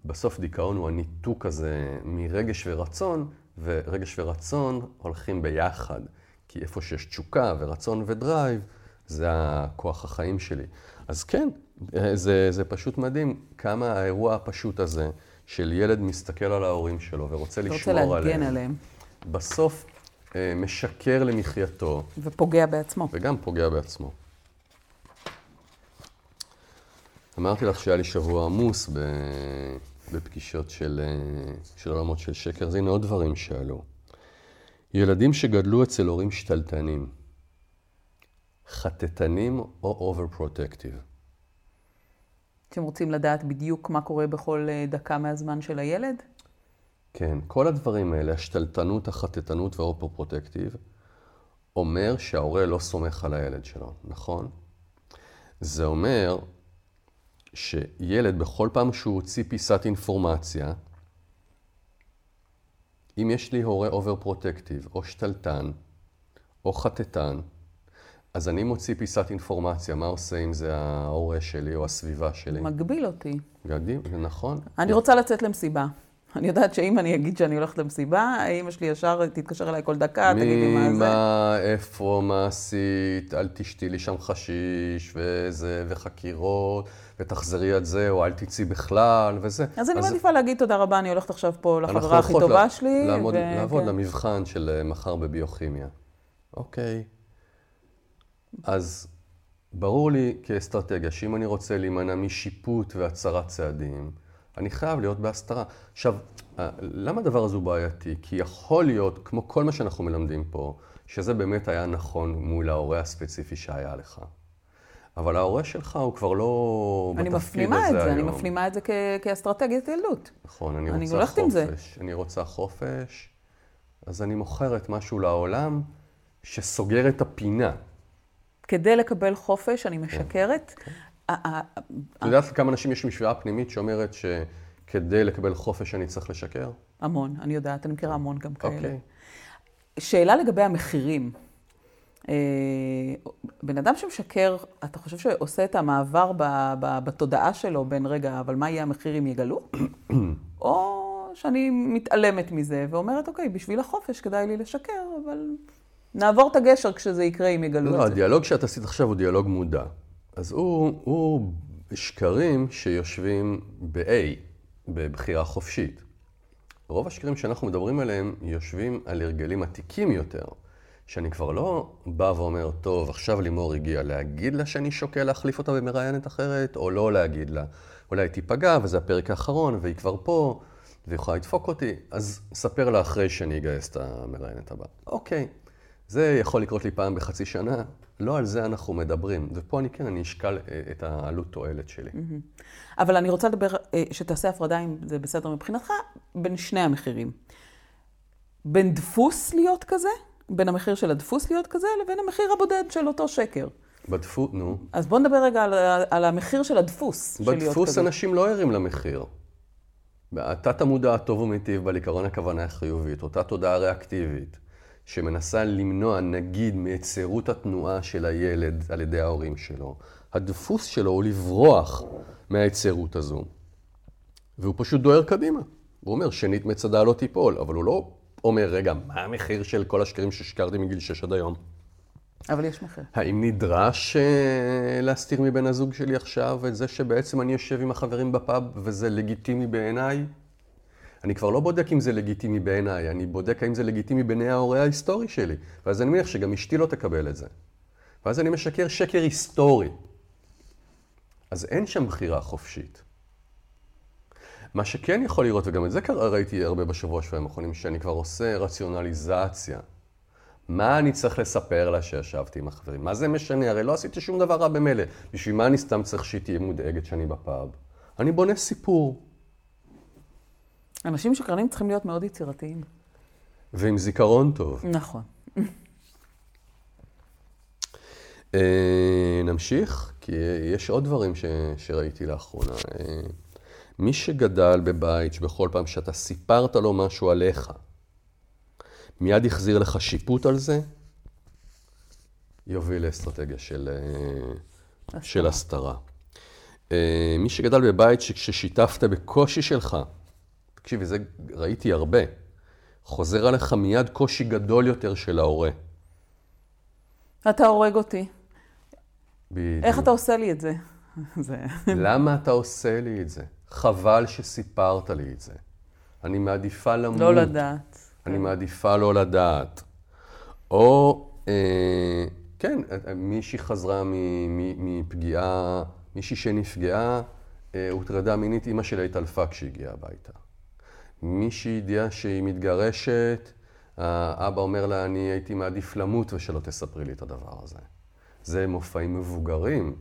בסוף דיכאון הוא הניתוק הזה מרגש ורצון, ורגש ורצון הולכים ביחד. כי איפה שיש תשוקה ורצון ודרייב, זה הכוח החיים שלי. אז כן, זה, זה פשוט מדהים כמה האירוע הפשוט הזה של ילד מסתכל על ההורים שלו ורוצה לשמור עליהם. רוצה להגן עליהם. בסוף אה, משקר למחייתו. ופוגע בעצמו. וגם פוגע בעצמו. אמרתי לך שהיה לי שבוע עמוס בפגישות של, אה, של עולמות של שקר, אז הנה עוד דברים שעלו. ילדים שגדלו אצל הורים שתלטנים, חטטנים או overprotective. אתם רוצים לדעת בדיוק מה קורה בכל אה, דקה מהזמן של הילד? כן, כל הדברים האלה, השתלטנות, החטטנות וה overprotective, אומר שההורה לא סומך על הילד שלו, נכון? זה אומר שילד, בכל פעם שהוא הוציא פיסת אינפורמציה, אם יש לי הורה overprotective, או שתלטן, או חטטן, אז אני מוציא פיסת אינפורמציה, מה עושה אם זה ההורה שלי או הסביבה שלי? מגביל אותי. מגביל, נכון. אני רוצה לצאת למסיבה. אני יודעת שאם אני אגיד שאני הולכת למסיבה, אמא שלי ישר תתקשר אליי כל דקה, תגיד לי מה זה. מה, איפה, מה עשית, אל תשתי לי שם חשיש, וזה, וחקירות, ותחזרי על זה, או אל תצאי בכלל, וזה. אז אני מעדיפה להגיד תודה רבה, אני הולכת עכשיו פה לחברה הכי טובה שלי. לעמוד, ו- לעבוד כן. למבחן של אה, מחר בביוכימיה. אוקיי. אז ברור לי כאסטרטגיה שאם אני רוצה להימנע משיפוט והצרת צעדים, אני חייב להיות בהסתרה. עכשיו, אה, למה הדבר הזה הוא בעייתי? כי יכול להיות, כמו כל מה שאנחנו מלמדים פה, שזה באמת היה נכון מול ההורה הספציפי שהיה לך. אבל ההורה שלך הוא כבר לא אני בתפקיד מפנימה את הזה זה, אני היום. מפנימה את זה כ- כאסטרטגיית ילדות. נכון, אני אני רוצה. חופש. אני רוצה חופש, אז אני מוכרת משהו לעולם שסוגר את הפינה. כדי לקבל חופש, אני משקרת. כן. את יודעת כמה אנשים יש משוואה פנימית שאומרת שכדי לקבל חופש אני צריך לשקר? המון, אני יודעת, אני מכירה המון גם כאלה. אוקיי. שאלה לגבי המחירים. אה, בן אדם שמשקר, אתה חושב שעושה את המעבר בתודעה שלו בין, רגע, אבל מה יהיה המחיר אם יגלו? או שאני מתעלמת מזה ואומרת, אוקיי, בשביל החופש כדאי לי לשקר, אבל נעבור את הגשר כשזה יקרה אם יגלו לא, את זה. הדיאלוג שאת עשית עכשיו הוא דיאלוג מודע. אז הוא, הוא שקרים שיושבים ב-A, בבחירה חופשית. רוב השקרים שאנחנו מדברים עליהם יושבים על הרגלים עתיקים יותר, שאני כבר לא בא ואומר, טוב, עכשיו לימור הגיעה להגיד לה שאני שוקל להחליף אותה במראיינת אחרת, או לא להגיד לה. אולי היא תיפגע, וזה הפרק האחרון, והיא כבר פה, והיא יכולה לדפוק אותי, אז ספר לה אחרי שאני אגייס את המראיינת הבאה. אוקיי, זה יכול לקרות לי פעם בחצי שנה, לא על זה אנחנו מדברים. ופה אני כן, אני אשקל אה, את העלות תועלת שלי. אבל אני רוצה לדבר, אה, שתעשה הפרדה, אם זה בסדר מבחינתך, בין שני המחירים. בין דפוס להיות כזה, בין המחיר של הדפוס להיות כזה, לבין המחיר הבודד של אותו שקר. בדפוס, נו, אז בוא נדבר רגע על, ה- על המחיר של הדפוס בדפוס כזה. אנשים לא ערים למחיר. התת המודע הטוב ומיטיב בה לעיקרון הכוונה החיובית, אותה תודעה ריאקטיבית, שמנסה למנוע, נגיד, מהיצרות התנועה של הילד על ידי ההורים שלו. הדפוס שלו הוא לברוח מההיצרות הזו, והוא פשוט דוהר קדימה. הוא אומר, שנית מצדה לא תיפול, אבל הוא לא אומר, רגע, מה המחיר של כל השקרים ששקרתי מגיל 6 עד היום? אבל יש מחיר. האם נדרש אה, להסתיר מבן הזוג שלי עכשיו את זה שבעצם אני יושב עם החברים בפאב וזה לגיטימי בעיניי? אני כבר לא בודק אם זה לגיטימי בעיניי, אני בודק האם זה לגיטימי בעיני ההורה ההיסטורי שלי. ואז אני מניח שגם אשתי לא תקבל את זה. ואז אני משקר שקר היסטורי. אז אין שם בחירה חופשית. מה שכן יכול לראות, וגם את זה קרה- ראיתי הרבה בשבוע שבועיים האחרונים, שאני כבר עושה רציונליזציה. מה אני צריך לספר לה שישבתי עם החברים? מה זה משנה? הרי לא עשיתי שום דבר רע במילא. בשביל מה אני סתם צריך שהיא תהיה מודאגת שאני בפאב? אני בונה סיפור. אנשים שקרנים צריכים להיות מאוד יצירתיים. ועם זיכרון טוב. נכון. אה, נמשיך, כי יש עוד דברים ש, שראיתי לאחרונה. אה, מי שגדל בבית שבכל פעם שאתה סיפרת לו משהו עליך, מיד החזיר לך שיפוט על זה, יוביל לאסטרטגיה של, אה, של הסתרה. מי שגדל בבית שכששיתפת בקושי שלך, תקשיבי, זה ראיתי הרבה, חוזר עליך מיד קושי גדול יותר של ההורה. אתה הורג אותי. בדיוק. איך אתה עושה לי את זה? זה... למה אתה עושה לי את זה? חבל שסיפרת לי את זה. אני מעדיפה למות. לא לדעת. אני מעדיפה לא לדעת. או, אה, כן, מישהי חזרה מ- מ- מפגיעה, מישהי שנפגעה, אה, הוטרדה מינית, אימא שלה התעלפה כשהיא הגיעה הביתה. מישהי ידיעה שהיא מתגרשת, האבא אומר לה, אני הייתי מעדיף למות ושלא תספרי לי את הדבר הזה. זה מופעים מבוגרים,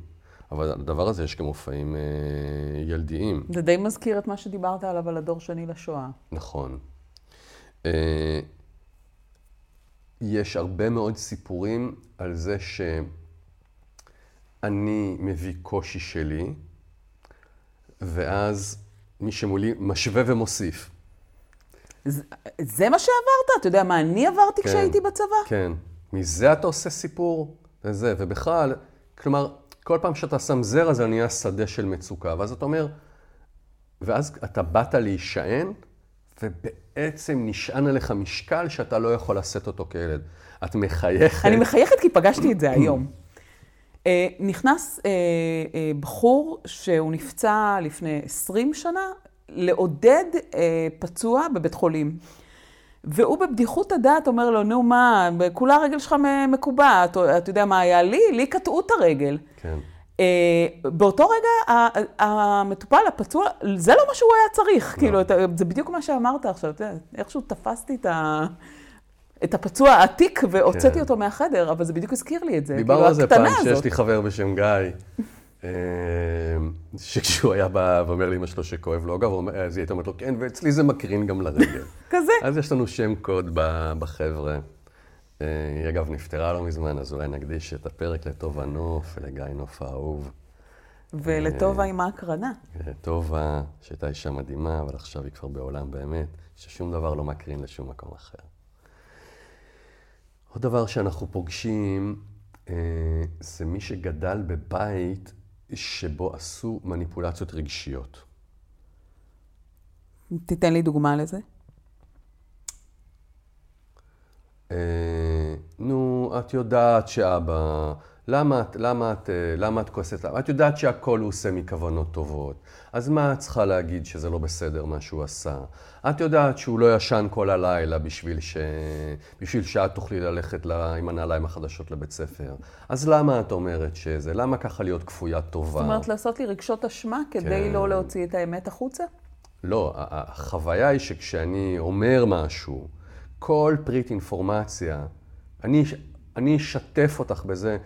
אבל לדבר הזה יש גם מופעים אה, ילדיים. זה די מזכיר את מה שדיברת עליו על הדור שני לשואה. נכון. אה, יש הרבה מאוד סיפורים על זה שאני מביא קושי שלי, ואז מי שמולי משווה ומוסיף. זה, מה שעברת? אתה יודע מה אני עברתי כן. כשהייתי בצבא? כן. מזה אתה עושה סיפור? וזה, ובכלל, כלומר, כל פעם שאתה שם זרע זה נהיה שדה של מצוקה, ואז אתה אומר, ואז אתה באת להישען, ובעצם נשען עליך משקל שאתה לא יכול לשאת אותו כילד. את מחייכת. אני מחייכת כי פגשתי את זה היום. אה, נכנס אה, אה, בחור שהוא נפצע לפני 20 שנה לעודד אה, פצוע בבית חולים. והוא בבדיחות הדעת אומר לו, נו מה, כולה הרגל שלך מקובעת, אתה אתה יודע מה היה לי? לי קטעו את הרגל. כן. אה, באותו רגע, המטופל, הפצוע, זה לא מה שהוא היה צריך. כאילו, אתה- זה בדיוק מה שאמרת עכשיו, אתה יודע, איכשהו תפסתי את ה... את הפצוע העתיק והוצאתי כן. אותו מהחדר, אבל זה בדיוק הזכיר לי את זה. דיברנו כאילו, על זה פעם, הקטנה שיש הזאת. לי חבר בשם גיא, שכשהוא היה בא ואומר לאמא שלו שכואב לו, אגב, אז היא הייתה אומרת לו, כן, ואצלי זה מקרין גם לרגל. כזה. אז יש לנו שם קוד בחבר'ה. אה, היא אגב נפטרה לא מזמן, אז אולי נקדיש את הפרק לטובה נוף ולגיא נוף האהוב. ולטובה עם ההקרנה. אה, טובה, שהייתה אישה מדהימה, אבל עכשיו היא כבר בעולם באמת, ששום דבר לא מקרין לשום מקום אחר. עוד דבר שאנחנו פוגשים, אה, זה מי שגדל בבית שבו עשו מניפולציות רגשיות. תיתן לי דוגמה לזה. אה, נו, את יודעת שאבא, למה למה את, אה, למה את כועסת? למה? את יודעת שהכל הוא עושה מכוונות טובות. אז מה את צריכה להגיד שזה לא בסדר מה שהוא עשה? את יודעת שהוא לא ישן כל הלילה בשביל, ש... בשביל שאת תוכלי ללכת לה... עם הנעליים החדשות לבית ספר. אז למה את אומרת שזה? למה ככה להיות כפויה טובה? זאת אומרת, לעשות לי רגשות אשמה כדי כן. לא להוציא את האמת החוצה? לא, החוויה היא שכשאני אומר משהו, כל פריט אינפורמציה, אני, אני אשתף אותך בזה.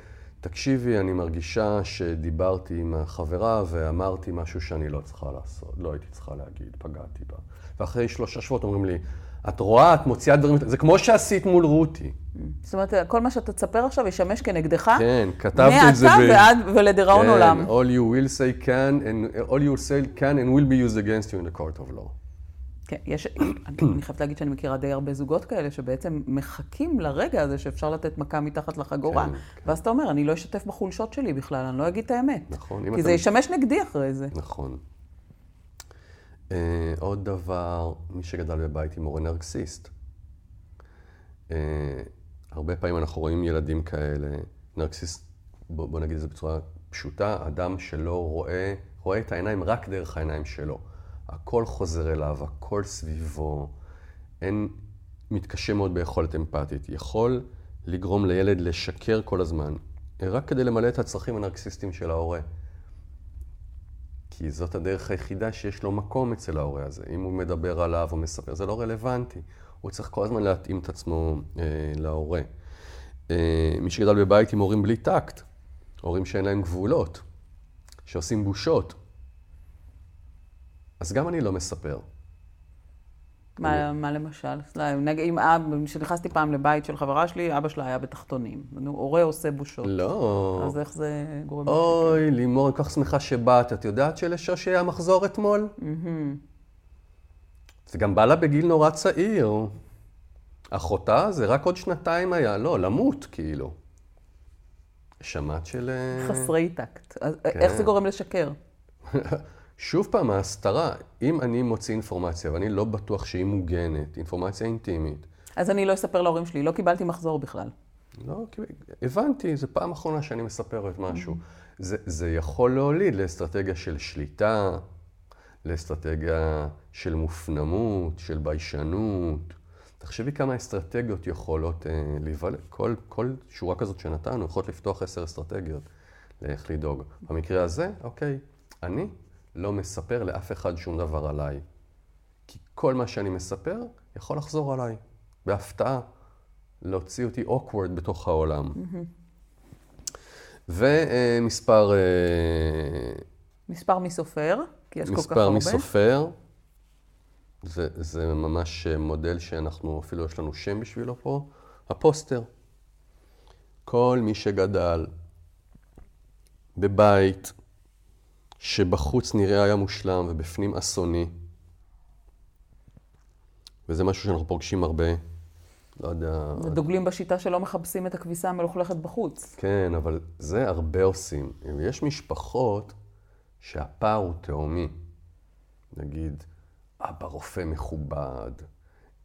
תקשיבי, אני מרגישה שדיברתי עם החברה ואמרתי משהו שאני לא צריכה לעשות, לא הייתי צריכה להגיד, פגעתי בה. ואחרי שלושה שבועות אומרים לי, את רואה, את מוציאה דברים, זה כמו שעשית מול רותי. זאת אומרת, כל מה שאתה תספר עכשיו ישמש כנגדך, כן, כתבתי את זה מעתה ב... ועד ולדיראון כן, עולם. all you will say can and all you will say can and will be used against you in the court of law. כן, יש, אני חייבת להגיד שאני מכירה די הרבה זוגות כאלה שבעצם מחכים לרגע הזה שאפשר לתת מכה מתחת לחגורה. כן, ואז אתה אומר, אני לא אשתף בחולשות שלי בכלל, אני לא אגיד את האמת. נכון, כי אתה- זה ישמש נגדי אחרי זה. נכון. Uh, עוד דבר, מי שגדל בבית עם הורה נרקסיסט. Uh, הרבה פעמים אנחנו רואים ילדים כאלה, נרקסיסט, בוא, בוא נגיד את זה בצורה פשוטה, אדם שלא רואה, רואה את העיניים רק דרך העיניים שלו. הכל חוזר אליו, הכל סביבו, אין, מתקשה מאוד ביכולת אמפתית. יכול לגרום לילד לשקר כל הזמן, רק כדי למלא את הצרכים הנרקסיסטיים של ההורה. כי זאת הדרך היחידה שיש לו מקום אצל ההורה הזה. אם הוא מדבר עליו או מספר, זה לא רלוונטי. הוא צריך כל הזמן להתאים את עצמו אה, להורה. אה, מי שגדל בבית עם הורים בלי טקט, הורים שאין להם גבולות, שעושים בושות, אז גם אני לא מספר. מה, מה למשל? נגיד, אם אבא, כשנכנסתי פעם לבית של חברה שלי, אבא שלה היה בתחתונים. נו, הורה עושה בושות. לא. אז איך זה גורם? אוי, לימור, אני כל כך שמחה שבאת. את יודעת שלשושי היה מחזור אתמול? זה גם בא לה בגיל נורא צעיר. אחותה זה רק עוד שנתיים היה, לא, למות, כאילו. שמעת של... אה, חסרי טקט. אז כן. איך זה גורם לשקר? שוב פעם, ההסתרה. אם אני מוציא אינפורמציה ואני לא בטוח שהיא מוגנת, אינפורמציה אינטימית, אז אני לא אספר להורים שלי, לא קיבלתי מחזור בכלל. לא, הבנתי, זו פעם אחרונה שאני מספר את משהו. זה, זה יכול להוליד לאסטרטגיה של שליטה, לאסטרטגיה של מופנמות, של ביישנות. תחשבי כמה אסטרטגיות יכולות אה, להיוולד. כל, כל שורה כזאת שנתנו יכולות לפתוח עשר אסטרטגיות לאיך לדאוג. במקרה הזה, אוקיי, אני לא מספר לאף אחד שום דבר עליי. כי כל מה שאני מספר יכול לחזור עליי, בהפתעה. להוציא אותי awkward בתוך העולם. ומספר, אה, מספר מי סופר, כי יש כל כך מספר הרבה. מי סופר, זה, זה ממש מודל שאנחנו, אפילו יש לנו שם בשבילו פה, הפוסטר. כל מי שגדל בבית שבחוץ נראה היה מושלם ובפנים אסוני, וזה משהו שאנחנו פוגשים הרבה, לא יודע... דוגלים בשיטה שלא מכבסים את הכביסה המלוכלכת בחוץ. כן, אבל זה הרבה עושים. יש משפחות שהפער הוא תהומי. נגיד, אבא רופא מכובד,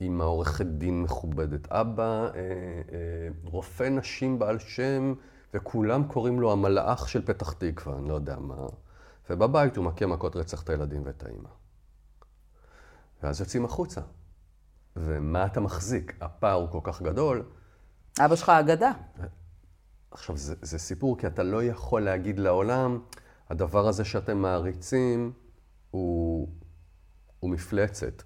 אמא עורכת דין מכובדת, אבא אה, אה, רופא נשים בעל שם, וכולם קוראים לו המלאך של פתח תקווה, אני לא יודע מה. ובבית הוא מכה מכות רצח את הילדים ואת האמא. ואז יוצאים החוצה. ומה אתה מחזיק? הפער הוא כל כך גדול. אבא שלך אגדה. עכשיו, זה, זה סיפור, כי אתה לא יכול להגיד לעולם, הדבר הזה שאתם מעריצים הוא, הוא מפלצת.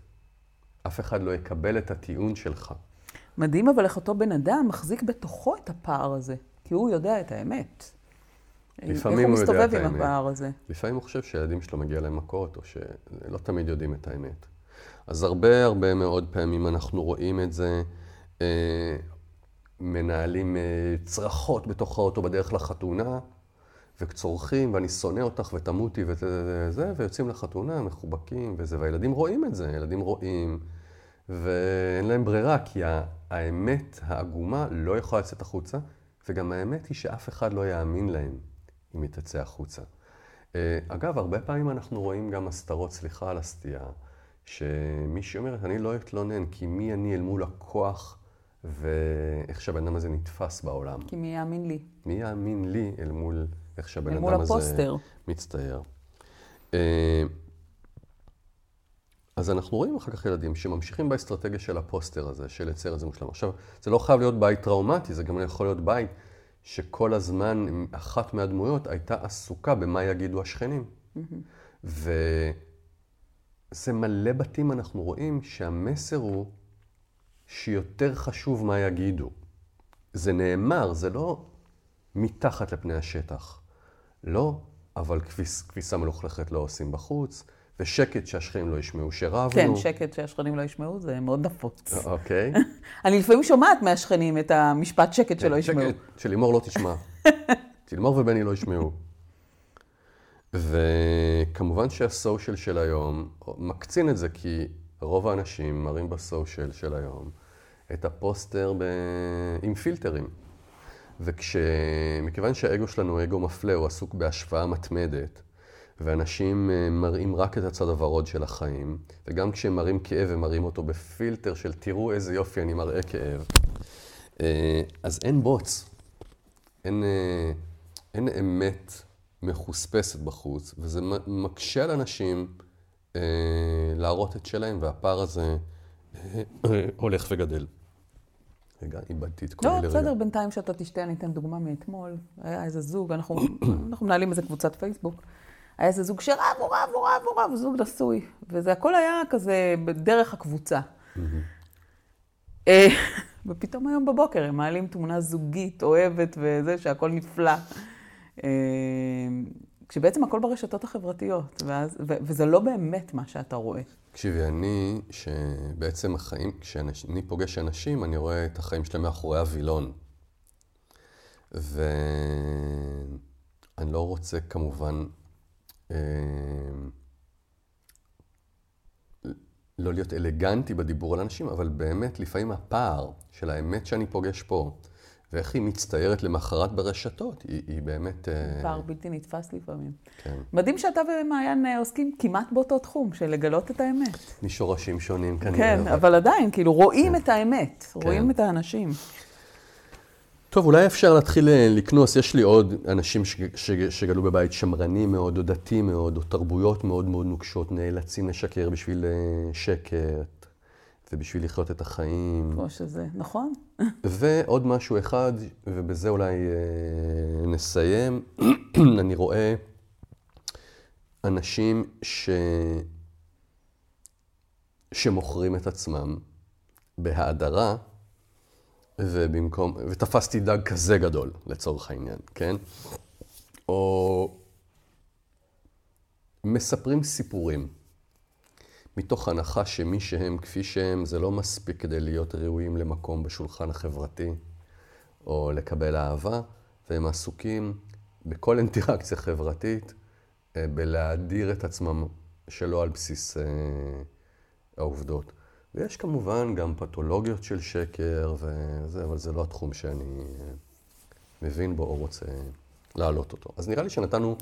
אף אחד לא יקבל את הטיעון שלך. מדהים אבל איך אותו בן אדם מחזיק בתוכו את הפער הזה, כי הוא יודע את האמת. לפעמים הוא יודע את האמת. איך הוא מסתובב עם הפער הזה? לפעמים הוא חושב שהילדים שלו מגיע להם מכות, או שלא תמיד יודעים את האמת. אז הרבה הרבה מאוד פעמים אנחנו רואים את זה, אה, מנהלים אה, צרחות בתוך האוטו בדרך לחתונה, וצורכים, ואני שונא אותך ותמותי וזה, ויוצאים לחתונה מחובקים וזה, והילדים רואים את זה, ילדים רואים, ואין להם ברירה, כי האמת העגומה לא יכולה לצאת החוצה, וגם האמת היא שאף אחד לא יאמין להם אם היא תצא החוצה. אה, אגב, הרבה פעמים אנחנו רואים גם הסתרות, סליחה על הסטייה, שמישהי אומרת, אני לא אתלונן, כי מי אני אל מול הכוח ואיך שהבן אדם הזה נתפס בעולם. כי מי יאמין לי? מי יאמין לי אל מול איך שהבן אדם מול הזה הפוסטר. מצטייר. אה, אז אנחנו רואים אחר כך ילדים שממשיכים באסטרטגיה של הפוסטר הזה, של לצייר את זה מושלם. עכשיו, זה לא חייב להיות בית טראומטי, זה גם יכול להיות בית שכל הזמן אחת מהדמויות הייתה עסוקה במה יגידו השכנים. וזה מלא בתים אנחנו רואים שהמסר הוא שיותר חשוב מה יגידו. זה נאמר, זה לא מתחת לפני השטח. לא, אבל כביס, כביסה מלוכלכת לא עושים בחוץ, ושקט שהשכנים לא ישמעו שרבנו. כן, שקט שהשכנים לא ישמעו, זה מאוד נפוץ. אוקיי. אני לפעמים שומעת מהשכנים את המשפט שקט שלא ישמעו. שקט, שלימור לא תשמע. שלימור ובני לא ישמעו. וכמובן שהסושיאל של היום מקצין את זה, כי רוב האנשים מראים בסושיאל של היום את הפוסטר ב... עם פילטרים. ומכיוון שהאגו שלנו הוא אגו מפלה, הוא עסוק בהשוואה מתמדת, ואנשים אה, מראים רק את הצד הוורוד של החיים, וגם כשהם מראים כאב, הם מראים אותו בפילטר של תראו איזה יופי אני מראה כאב. אה, אז אין בוץ, אין, אה, אין אמת מחוספסת בחוץ, וזה מקשה על אנשים להראות את שלהם, והפער הזה הולך וגדל. רגע, איבדתי את כל לא, אלה בסדר, רגע. בינתיים שאתה תשתה, אני אתן דוגמה מאתמול. היה איזה זוג, אנחנו, אנחנו מנהלים איזה קבוצת פייסבוק. היה איזה זוג שרב, הוא רב, הוא רב, הוא רב, זוג נשוי. וזה הכל היה כזה בדרך הקבוצה. אה, ופתאום היום בבוקר הם מעלים תמונה זוגית, אוהבת וזה, שהכל נפלא. אה, כשבעצם הכל ברשתות החברתיות, ואז, ו, וזה לא באמת מה שאתה רואה. תקשיבי, אני, שבעצם החיים, כשאני פוגש אנשים, אני רואה את החיים שלהם מאחורי הווילון. ואני לא רוצה כמובן לא להיות אלגנטי בדיבור על אנשים, אבל באמת, לפעמים הפער של האמת שאני פוגש פה, ואיך היא מצטיירת למחרת ברשתות, היא, היא באמת... אה, פער בלתי נתפס לפעמים. כן. מדהים שאתה ומעיין אה, עוסקים כמעט באותו תחום, של לגלות את האמת. משורשים שונים כנראה. כן, אבל עדיין, כאילו, רואים את האמת, רואים את האנשים. טוב, אולי אפשר להתחיל אה, לקנוס. יש לי עוד אנשים ש- ש- שגדלו בבית שמרני מאוד, או דתי מאוד, או תרבויות מאוד מאוד נוקשות, נאלצים לשקר בשביל אה, שקט, ובשביל לחיות את החיים. כמו שזה, נכון? ועוד משהו אחד, ובזה אולי אה, נסיים. אני רואה אנשים ש... שמוכרים את עצמם בהאדרה, ובמקום, ותפסתי דג כזה גדול, לצורך העניין, כן? או מספרים סיפורים, מתוך הנחה שמי שהם כפי שהם, זה לא מספיק כדי להיות ראויים למקום בשולחן החברתי, או לקבל אהבה, והם עסוקים בכל אינטראקציה חברתית, אה, בלהדיר את עצמם שלא על בסיס אה, העובדות. ויש כמובן גם פתולוגיות של שקר וזה, אבל זה לא התחום שאני מבין בו או רוצה להעלות אותו. אז נראה לי שנתנו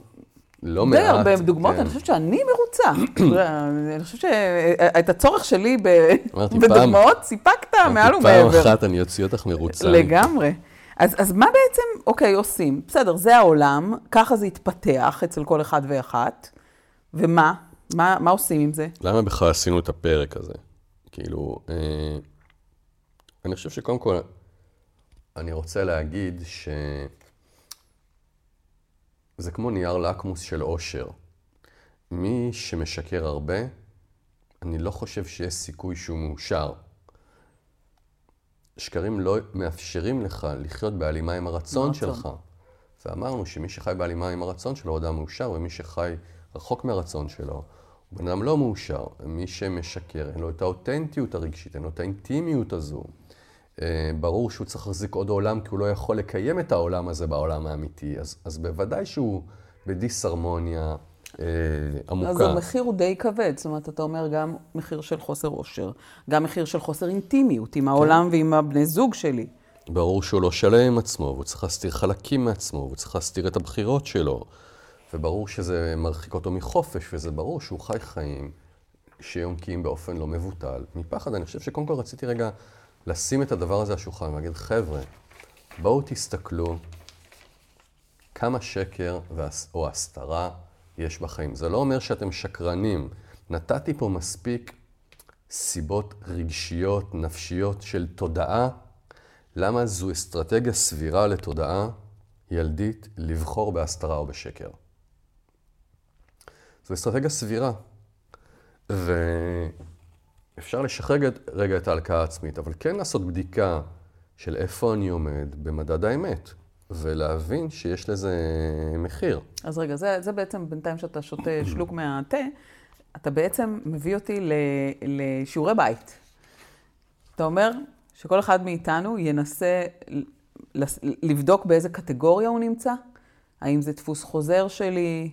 לא מעט... די הרבה דוגמאות, כן. אני חושבת שאני מרוצה. אני חושבת שאת הצורך שלי ב- אמרתי, בדוגמאות סיפקת מעל פעם ומעבר. אחת אני אוציא אותך מרוצה. לגמרי. אז, אז מה בעצם, אוקיי, עושים? בסדר, זה העולם, ככה זה התפתח אצל כל אחד ואחת, ומה? מה, מה עושים עם זה? למה בכלל עשינו את הפרק הזה? כאילו, אה, אני חושב שקודם כל, אני רוצה להגיד ש... זה כמו נייר לקמוס של אושר. מי שמשקר הרבה, אני לא חושב שיש סיכוי שהוא מאושר. שקרים לא מאפשרים לך לחיות בהלימה עם הרצון הרצון. שלך. ואמרנו שמי שחי בהלימה עם הרצון שלו הוא אדם מאושר, ומי שחי רחוק מהרצון שלו בן אדם לא מאושר. מי שמשקר, אין לו את האותנטיות הרגשית, אין לו את האינטימיות הזו. אה, ברור שהוא צריך להחזיק עוד עולם, כי הוא לא יכול לקיים את העולם הזה בעולם האמיתי. אז, אז בוודאי שהוא בדיסהרמוניה אה, עמוקה. אז המחיר הוא די כבד, זאת אומרת, אתה אומר גם מחיר של חוסר אושר, גם מחיר של חוסר אינטימיות עם העולם ועם הבני זוג שלי. ברור שהוא לא שלם עם עצמו, והוא צריך להסתיר חלקים מעצמו, והוא צריך להסתיר את הבחירות שלו. וברור שזה מרחיק אותו מחופש, וזה ברור שהוא חי חיים שיונקים באופן לא מבוטל. מפחד, אני חושב שקודם כל רציתי רגע לשים את הדבר הזה על השולחן ולהגיד, חבר'ה, בואו תסתכלו כמה שקר או הסתרה יש בחיים. זה לא אומר שאתם שקרנים. נתתי פה מספיק סיבות רגשיות, נפשיות של תודעה, למה זו אסטרטגיה סבירה לתודעה ילדית לבחור בהסתרה או בשקר. זו אסטרטגיה סבירה. ואפשר לשחרר רגע את ההלקאה העצמית, אבל כן לעשות בדיקה של איפה אני עומד במדד האמת, ולהבין שיש לזה מחיר. אז רגע, זה, זה בעצם בינתיים שאתה שותה שלוק מהתה, אתה בעצם מביא אותי ל, לשיעורי בית. אתה אומר שכל אחד מאיתנו ינסה לבדוק באיזה קטגוריה הוא נמצא? האם זה דפוס חוזר שלי?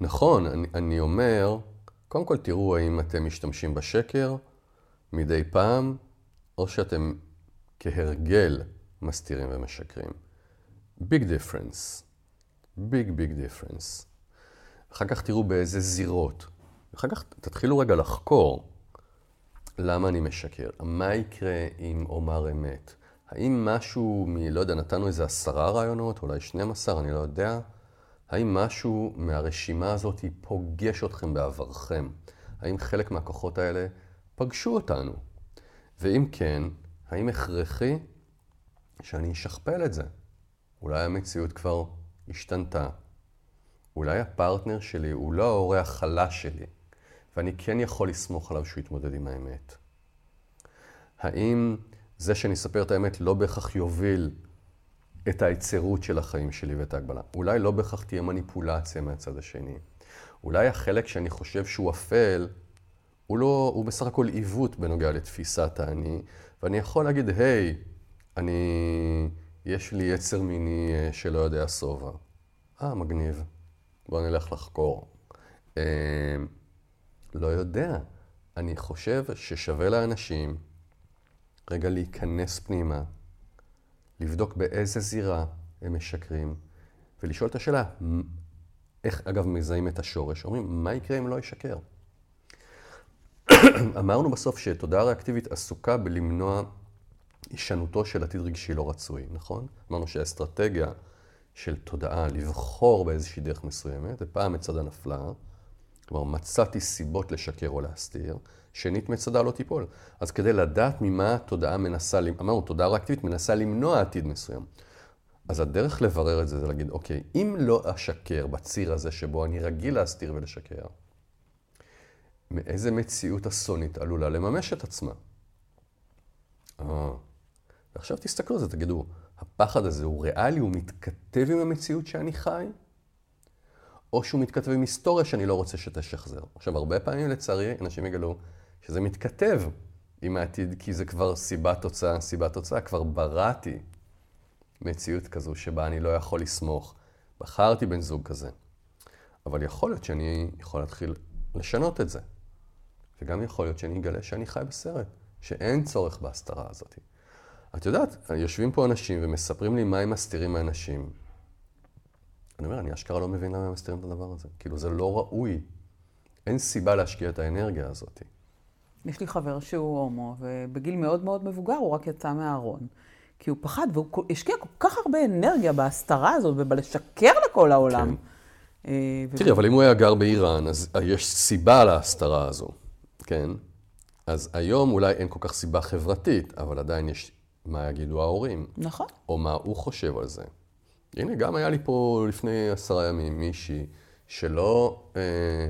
נכון, אני, אני אומר, קודם כל תראו האם אתם משתמשים בשקר מדי פעם, או שאתם כהרגל מסתירים ומשקרים. Big difference. Big big difference. אחר כך תראו באיזה זירות. אחר כך תתחילו רגע לחקור למה אני משקר. מה יקרה אם אומר אמת? האם משהו מ... לא יודע, נתנו איזה עשרה רעיונות, אולי 12, אני לא יודע. האם משהו מהרשימה הזאת פוגש אתכם בעברכם? האם חלק מהכוחות האלה פגשו אותנו? ואם כן, האם הכרחי שאני אשכפל את זה? אולי המציאות כבר השתנתה. אולי הפרטנר שלי הוא לא ההורה החלש שלי, ואני כן יכול לסמוך עליו שהוא יתמודד עם האמת. האם זה שאני אספר את האמת לא בהכרח יוביל את ההיצרות של החיים שלי ואת ההגבלה? אולי לא בהכרח תהיה מניפולציה מהצד השני. אולי החלק שאני חושב שהוא אפל, הוא, לא, הוא בסך הכל עיוות בנוגע לתפיסת האני, ואני יכול להגיד, היי, אני, יש לי יצר מיני אה, שלא יודע שובע. אה, מגניב. בוא נלך לחקור. אה, לא יודע. אני חושב ששווה לאנשים רגע להיכנס פנימה, לבדוק באיזה זירה הם משקרים, ולשאול את השאלה, איך אגב מזהים את השורש? אומרים, מה יקרה אם לא ישקר? אמרנו בסוף שתודעה ריאקטיבית עסוקה בלמנוע הישנותו של עתיד רגשי לא רצוי, נכון? אמרנו שהאסטרטגיה של תודעה לבחור באיזושהי דרך מסוימת, ופעם מצדה נפלה, כלומר מצאתי סיבות לשקר או להסתיר, שנית מצדה לא תיפול. אז כדי לדעת ממה התודעה מנסה, אמרנו, תודעה ריאקטיבית מנסה למנוע עתיד מסוים. אז הדרך לברר את זה זה להגיד, אוקיי, אם לא אשקר בציר הזה שבו אני רגיל להסתיר ולשקר, מאיזה מציאות אסונית עלולה לממש את עצמה? אה, ועכשיו תסתכלו על זה, תגידו, הפחד הזה הוא ריאלי, הוא מתכתב עם המציאות שאני חי? או שהוא מתכתב עם היסטוריה שאני לא רוצה שתשחזר. עכשיו, הרבה פעמים לצערי, אנשים יגלו שזה מתכתב עם העתיד, כי זה כבר סיבה תוצאה, סיבה תוצאה, כבר בראתי מציאות כזו שבה אני לא יכול לסמוך. בחרתי בן זוג כזה. אבל יכול להיות שאני יכול להתחיל לשנות את זה. וגם יכול להיות שאני אגלה שאני חי בסרט, שאין צורך בהסתרה הזאת. את יודעת, יושבים פה אנשים ומספרים לי מה הם מסתירים מאנשים. אני אומר, אני אשכרה לא מבין למה הם מסתירים את הדבר הזה. כאילו, זה לא ראוי. אין סיבה להשקיע את האנרגיה הזאת. יש לי חבר שהוא הומו, ובגיל מאוד מאוד מבוגר הוא רק יצא מהארון. כי הוא פחד, והוא השקיע כל כך הרבה אנרגיה בהסתרה הזאת ובלשקר לכל העולם. כן. אה, תראי, אבל אם הוא היה גר באיראן, אז יש סיבה להסתרה הזו, כן? אז היום אולי אין כל כך סיבה חברתית, אבל עדיין יש מה יגידו ההורים, נכון. או מה הוא חושב על זה. הנה, גם היה לי פה לפני עשרה ימים מישהי שלא... אה,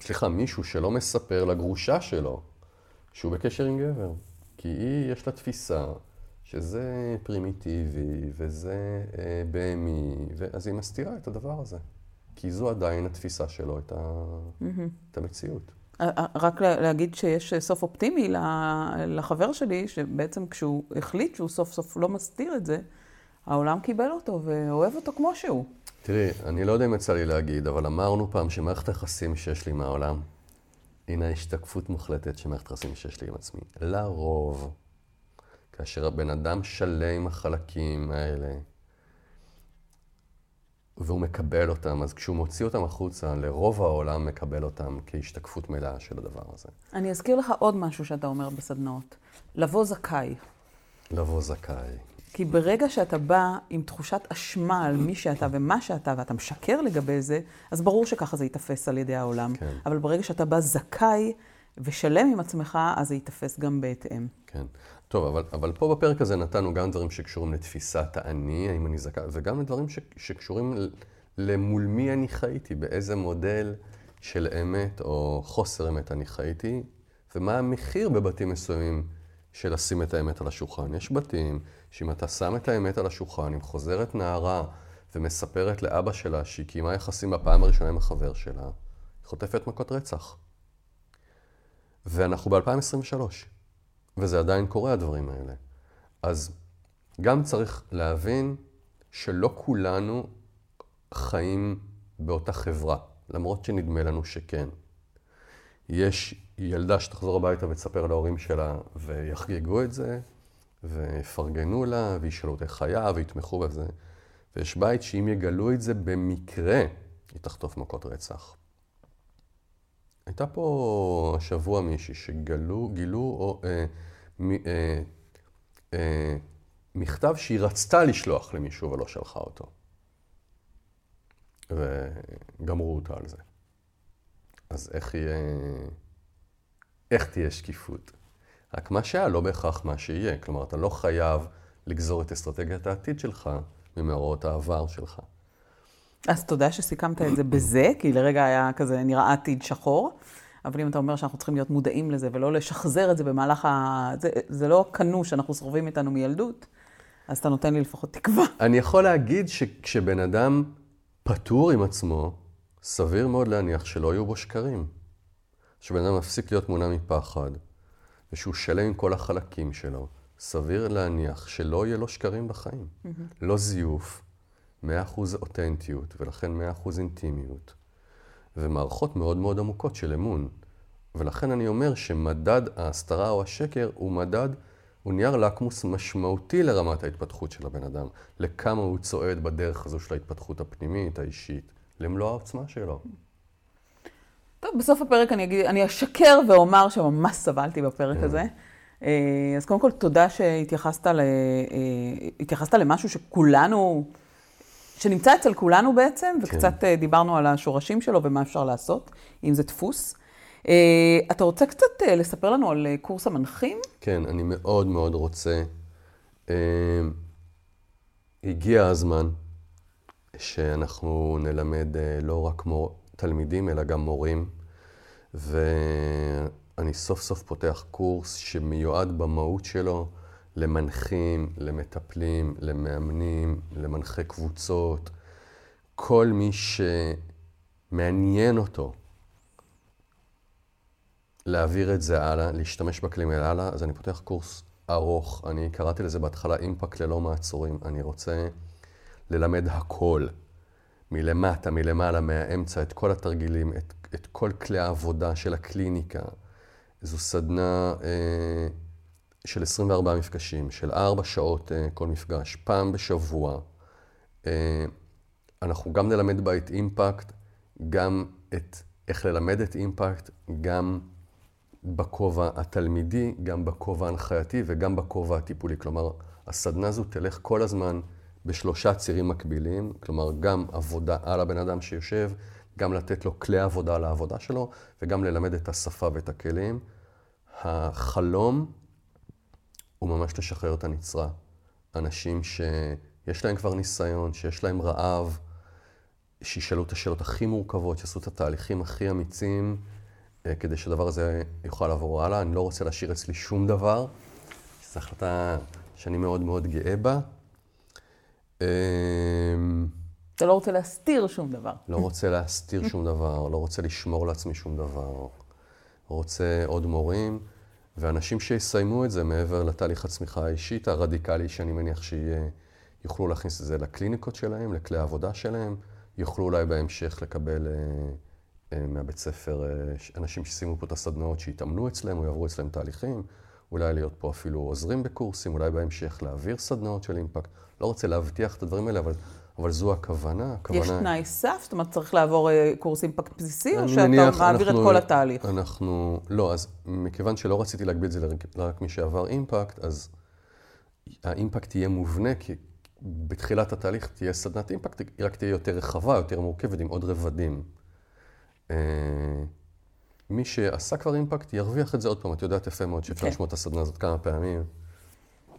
סליחה, מישהו שלא מספר לגרושה שלו שהוא בקשר עם גבר. כי היא, יש לה תפיסה שזה פרימיטיבי וזה אה, בהמי, אז היא מסתירה את הדבר הזה. כי זו עדיין התפיסה שלו, את, ה... את המציאות. אה, אה, רק לה- להגיד שיש סוף אופטימי לחבר שלי, שבעצם כשהוא החליט שהוא סוף סוף לא מסתיר את זה, העולם קיבל אותו ואוהב אותו כמו שהוא. תראי, אני לא יודע אם יצא לי להגיד, אבל אמרנו פעם שמערכת היחסים שיש לי מהעולם, הנה ההשתקפות מוחלטת של מערכת היחסים שיש לי עם עצמי. לרוב, כאשר הבן אדם שלם עם החלקים האלה, והוא מקבל אותם, אז כשהוא מוציא אותם החוצה, לרוב העולם מקבל אותם כהשתקפות מלאה של הדבר הזה. אני אזכיר לך עוד משהו שאתה אומר בסדנאות. לבוא זכאי. לבוא זכאי. כי ברגע שאתה בא עם תחושת אשמה על מי שאתה ומה שאתה, ואתה משקר לגבי זה, אז ברור שככה זה ייתפס על ידי העולם. כן. אבל ברגע שאתה בא זכאי ושלם עם עצמך, אז זה ייתפס גם בהתאם. כן. טוב, אבל, אבל פה בפרק הזה נתנו גם דברים שקשורים לתפיסת האני, האם אני זכאי, וגם לדברים ש, שקשורים למול מי אני חייתי, באיזה מודל של אמת או חוסר אמת אני חייתי, ומה המחיר בבתים מסוימים של לשים את האמת על השולחן. יש בתים שאם אתה שם את האמת על השולחן, אם חוזרת נערה ומספרת לאבא שלה שהיא קיימה יחסים בפעם הראשונה עם החבר שלה, היא חוטפת מכות רצח. ואנחנו ב-2023. וזה עדיין קורה, הדברים האלה. אז גם צריך להבין שלא כולנו חיים באותה חברה, למרות שנדמה לנו שכן. יש ילדה שתחזור הביתה ותספר להורים שלה ויחגגו את זה, ויפרגנו לה, וישאלו אותה חיה, ויתמכו בזה. ויש בית שאם יגלו את זה במקרה, היא תחטוף מכות רצח. הייתה פה השבוע מישהי שגילו, גילו או, אה, מ, אה, אה, מכתב שהיא רצתה לשלוח למישהו ולא שלחה אותו. וגמרו אותה על זה. אז איך יהיה... איך תהיה שקיפות? רק מה שהיה לא בהכרח מה שיהיה. כלומר, אתה לא חייב לגזור את אסטרטגיית העתיד שלך ממאורעות העבר שלך. אז תודה שסיכמת את זה בזה, כי לרגע היה כזה נראה עתיד שחור. אבל אם אתה אומר שאנחנו צריכים להיות מודעים לזה ולא לשחזר את זה במהלך ה... זה, זה לא קנו שאנחנו סוחבים איתנו מילדות, אז אתה נותן לי לפחות תקווה. אני יכול להגיד שכשבן אדם פטור עם עצמו, סביר מאוד להניח שלא יהיו בו שקרים. שבן אדם מפסיק להיות מונע מפחד, ושהוא שלם עם כל החלקים שלו, סביר להניח שלא יהיה לו שקרים בחיים. Mm-hmm. לא זיוף, 100% אותנטיות, ולכן 100% אינטימיות, ומערכות מאוד מאוד עמוקות של אמון. ולכן אני אומר שמדד ההסתרה או השקר הוא מדד, הוא נייר לקמוס משמעותי לרמת ההתפתחות של הבן אדם, לכמה הוא צועד בדרך הזו של ההתפתחות הפנימית, האישית, למלוא העוצמה שלו. טוב, בסוף הפרק אני אגיד, אני אשקר ואומר שממש סבלתי בפרק הזה. אה, אז קודם כל, תודה שהתייחסת ל, אה, התייחסת למשהו שכולנו, שנמצא אצל כולנו בעצם, וקצת אה, דיברנו על השורשים שלו ומה אפשר לעשות, אם זה דפוס. אתה רוצה קצת לספר לנו על קורס המנחים? כן, אני מאוד מאוד רוצה. הגיע הזמן שאנחנו נלמד לא רק מור... תלמידים, אלא גם מורים. ואני סוף סוף פותח קורס שמיועד במהות שלו למנחים, למטפלים, למאמנים, למנחי קבוצות. כל מי שמעניין אותו להעביר את זה הלאה, להשתמש בכלים האלה הלאה, אז אני פותח קורס ארוך. אני קראתי לזה בהתחלה אימפקט ללא מעצורים. אני רוצה ללמד הכל. מלמטה, מלמעלה, מהאמצע, את כל התרגילים, את, את כל כלי העבודה של הקליניקה. זו סדנה אה, של 24 מפגשים, של 4 שעות אה, כל מפגש, פעם בשבוע. אה, אנחנו גם נלמד בה את אימפקט, גם את איך ללמד את אימפקט, גם בכובע התלמידי, גם בכובע ההנחייתי וגם בכובע הטיפולי. כלומר, הסדנה הזו תלך כל הזמן בשלושה צירים מקבילים, כלומר, גם עבודה על הבן אדם שיושב, גם לתת לו כלי עבודה לעבודה שלו, וגם ללמד את השפה ואת הכלים. החלום הוא ממש לשחרר את הנצרה. אנשים שיש להם כבר ניסיון, שיש להם רעב, שישאלו את השאלות הכי מורכבות, שיעשו את התהליכים הכי אמיצים, אה, כדי שהדבר הזה יוכל לעבור הלאה. אני לא רוצה להשאיר אצלי שום דבר, זו החלטה שאני מאוד מאוד גאה בה. אמ, אתה לא רוצה להסתיר שום דבר. לא רוצה להסתיר שום דבר, לא רוצה לשמור לעצמי שום דבר. רוצה עוד מורים, ואנשים שיסיימו את זה מעבר לתהליך הצמיחה האישית הרדיקלי, שאני מניח שיוכלו להכניס את זה לקליניקות שלהם, לכלי העבודה שלהם, יוכלו אולי בהמשך לקבל אה, אה, מהבית ספר אה, אנשים שסיימו פה את הסדנאות, שיתאמנו אצלם או יעברו אצלם תהליכים, אולי להיות פה אפילו עוזרים בקורסים, אולי בהמשך להעביר סדנאות של אימפקט. לא רוצה להבטיח את הדברים האלה, אבל אבל זו הכוונה. הכוונה... יש תנאי סף? זאת אומרת, צריך לעבור אה, קורס אימפקט בסיסי, או שאתה מניח, מעביר אנחנו, את כל התהליך? אנחנו, לא, אז מכיוון שלא רציתי להגביל את זה לרק מי שעבר אימפקט, אז האימפקט יהיה מובנה, כי בתחילת התהליך תהיה סדנת אימפקט, היא רק תהיה יותר רחבה, יותר מורכבת, עם עוד רבדים. אה, מי שעשה כבר אימפקט, ירוויח את זה עוד פעם. את יודעת יפה מאוד שאפשר. כן. לשמוע את הסדנה הזאת כמה פעמים,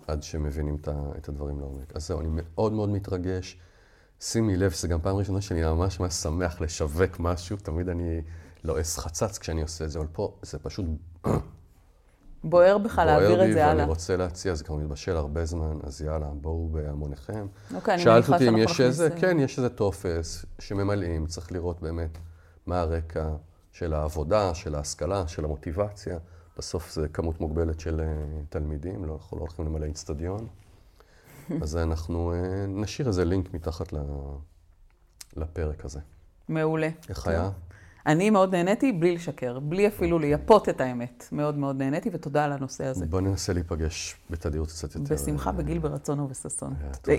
עד שמבינים את הדברים לעומק. אז זהו, אני מאוד מאוד מתרגש. שימי לב, שזו גם פעם ראשונה שאני ממש ממש שמח לשווק משהו, תמיד אני לועס חצץ כשאני עושה את זה, אבל פה זה פשוט... בוער בך להעביר את זה הלאה. ואני רוצה להציע, זה כבר מתבשל הרבה זמן, אז יאללה, בואו בהמוניכם. אוקיי, אני מניחה שאנחנו נכניס... שאלת אותי אם יש איזה, כן, יש איזה טופס שממלאים, צריך לראות באמת מה הרקע של העבודה, של ההשכלה, של המוטיבציה. בסוף זה כמות מוגבלת של אה, תלמידים, לא, אנחנו לא הולכים למלא איצטדיון. אז אנחנו אה, נשאיר איזה לינק מתחת לפרק הזה. מעולה. איך היה? אני מאוד נהניתי, בלי לשקר, בלי אפילו. אוקיי. לייפות את האמת. מאוד מאוד נהניתי, ותודה על הנושא הזה. בוא ננסה להיפגש בתדירות קצת יותר. בשמחה, אה, בגיל, ברצון ובששון.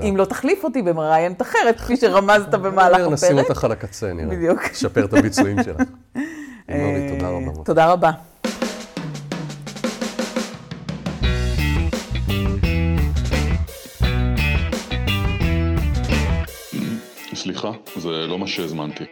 אם לא תחליף אותי במראיינת אחרת, כפי שרמזת במהלך הפרק. נשים אותך על הקצה, נראה. בדיוק. לשפר את הביצועים שלך. תודה רבה. תודה רבה. סליחה, זה לא מה שהזמנתי.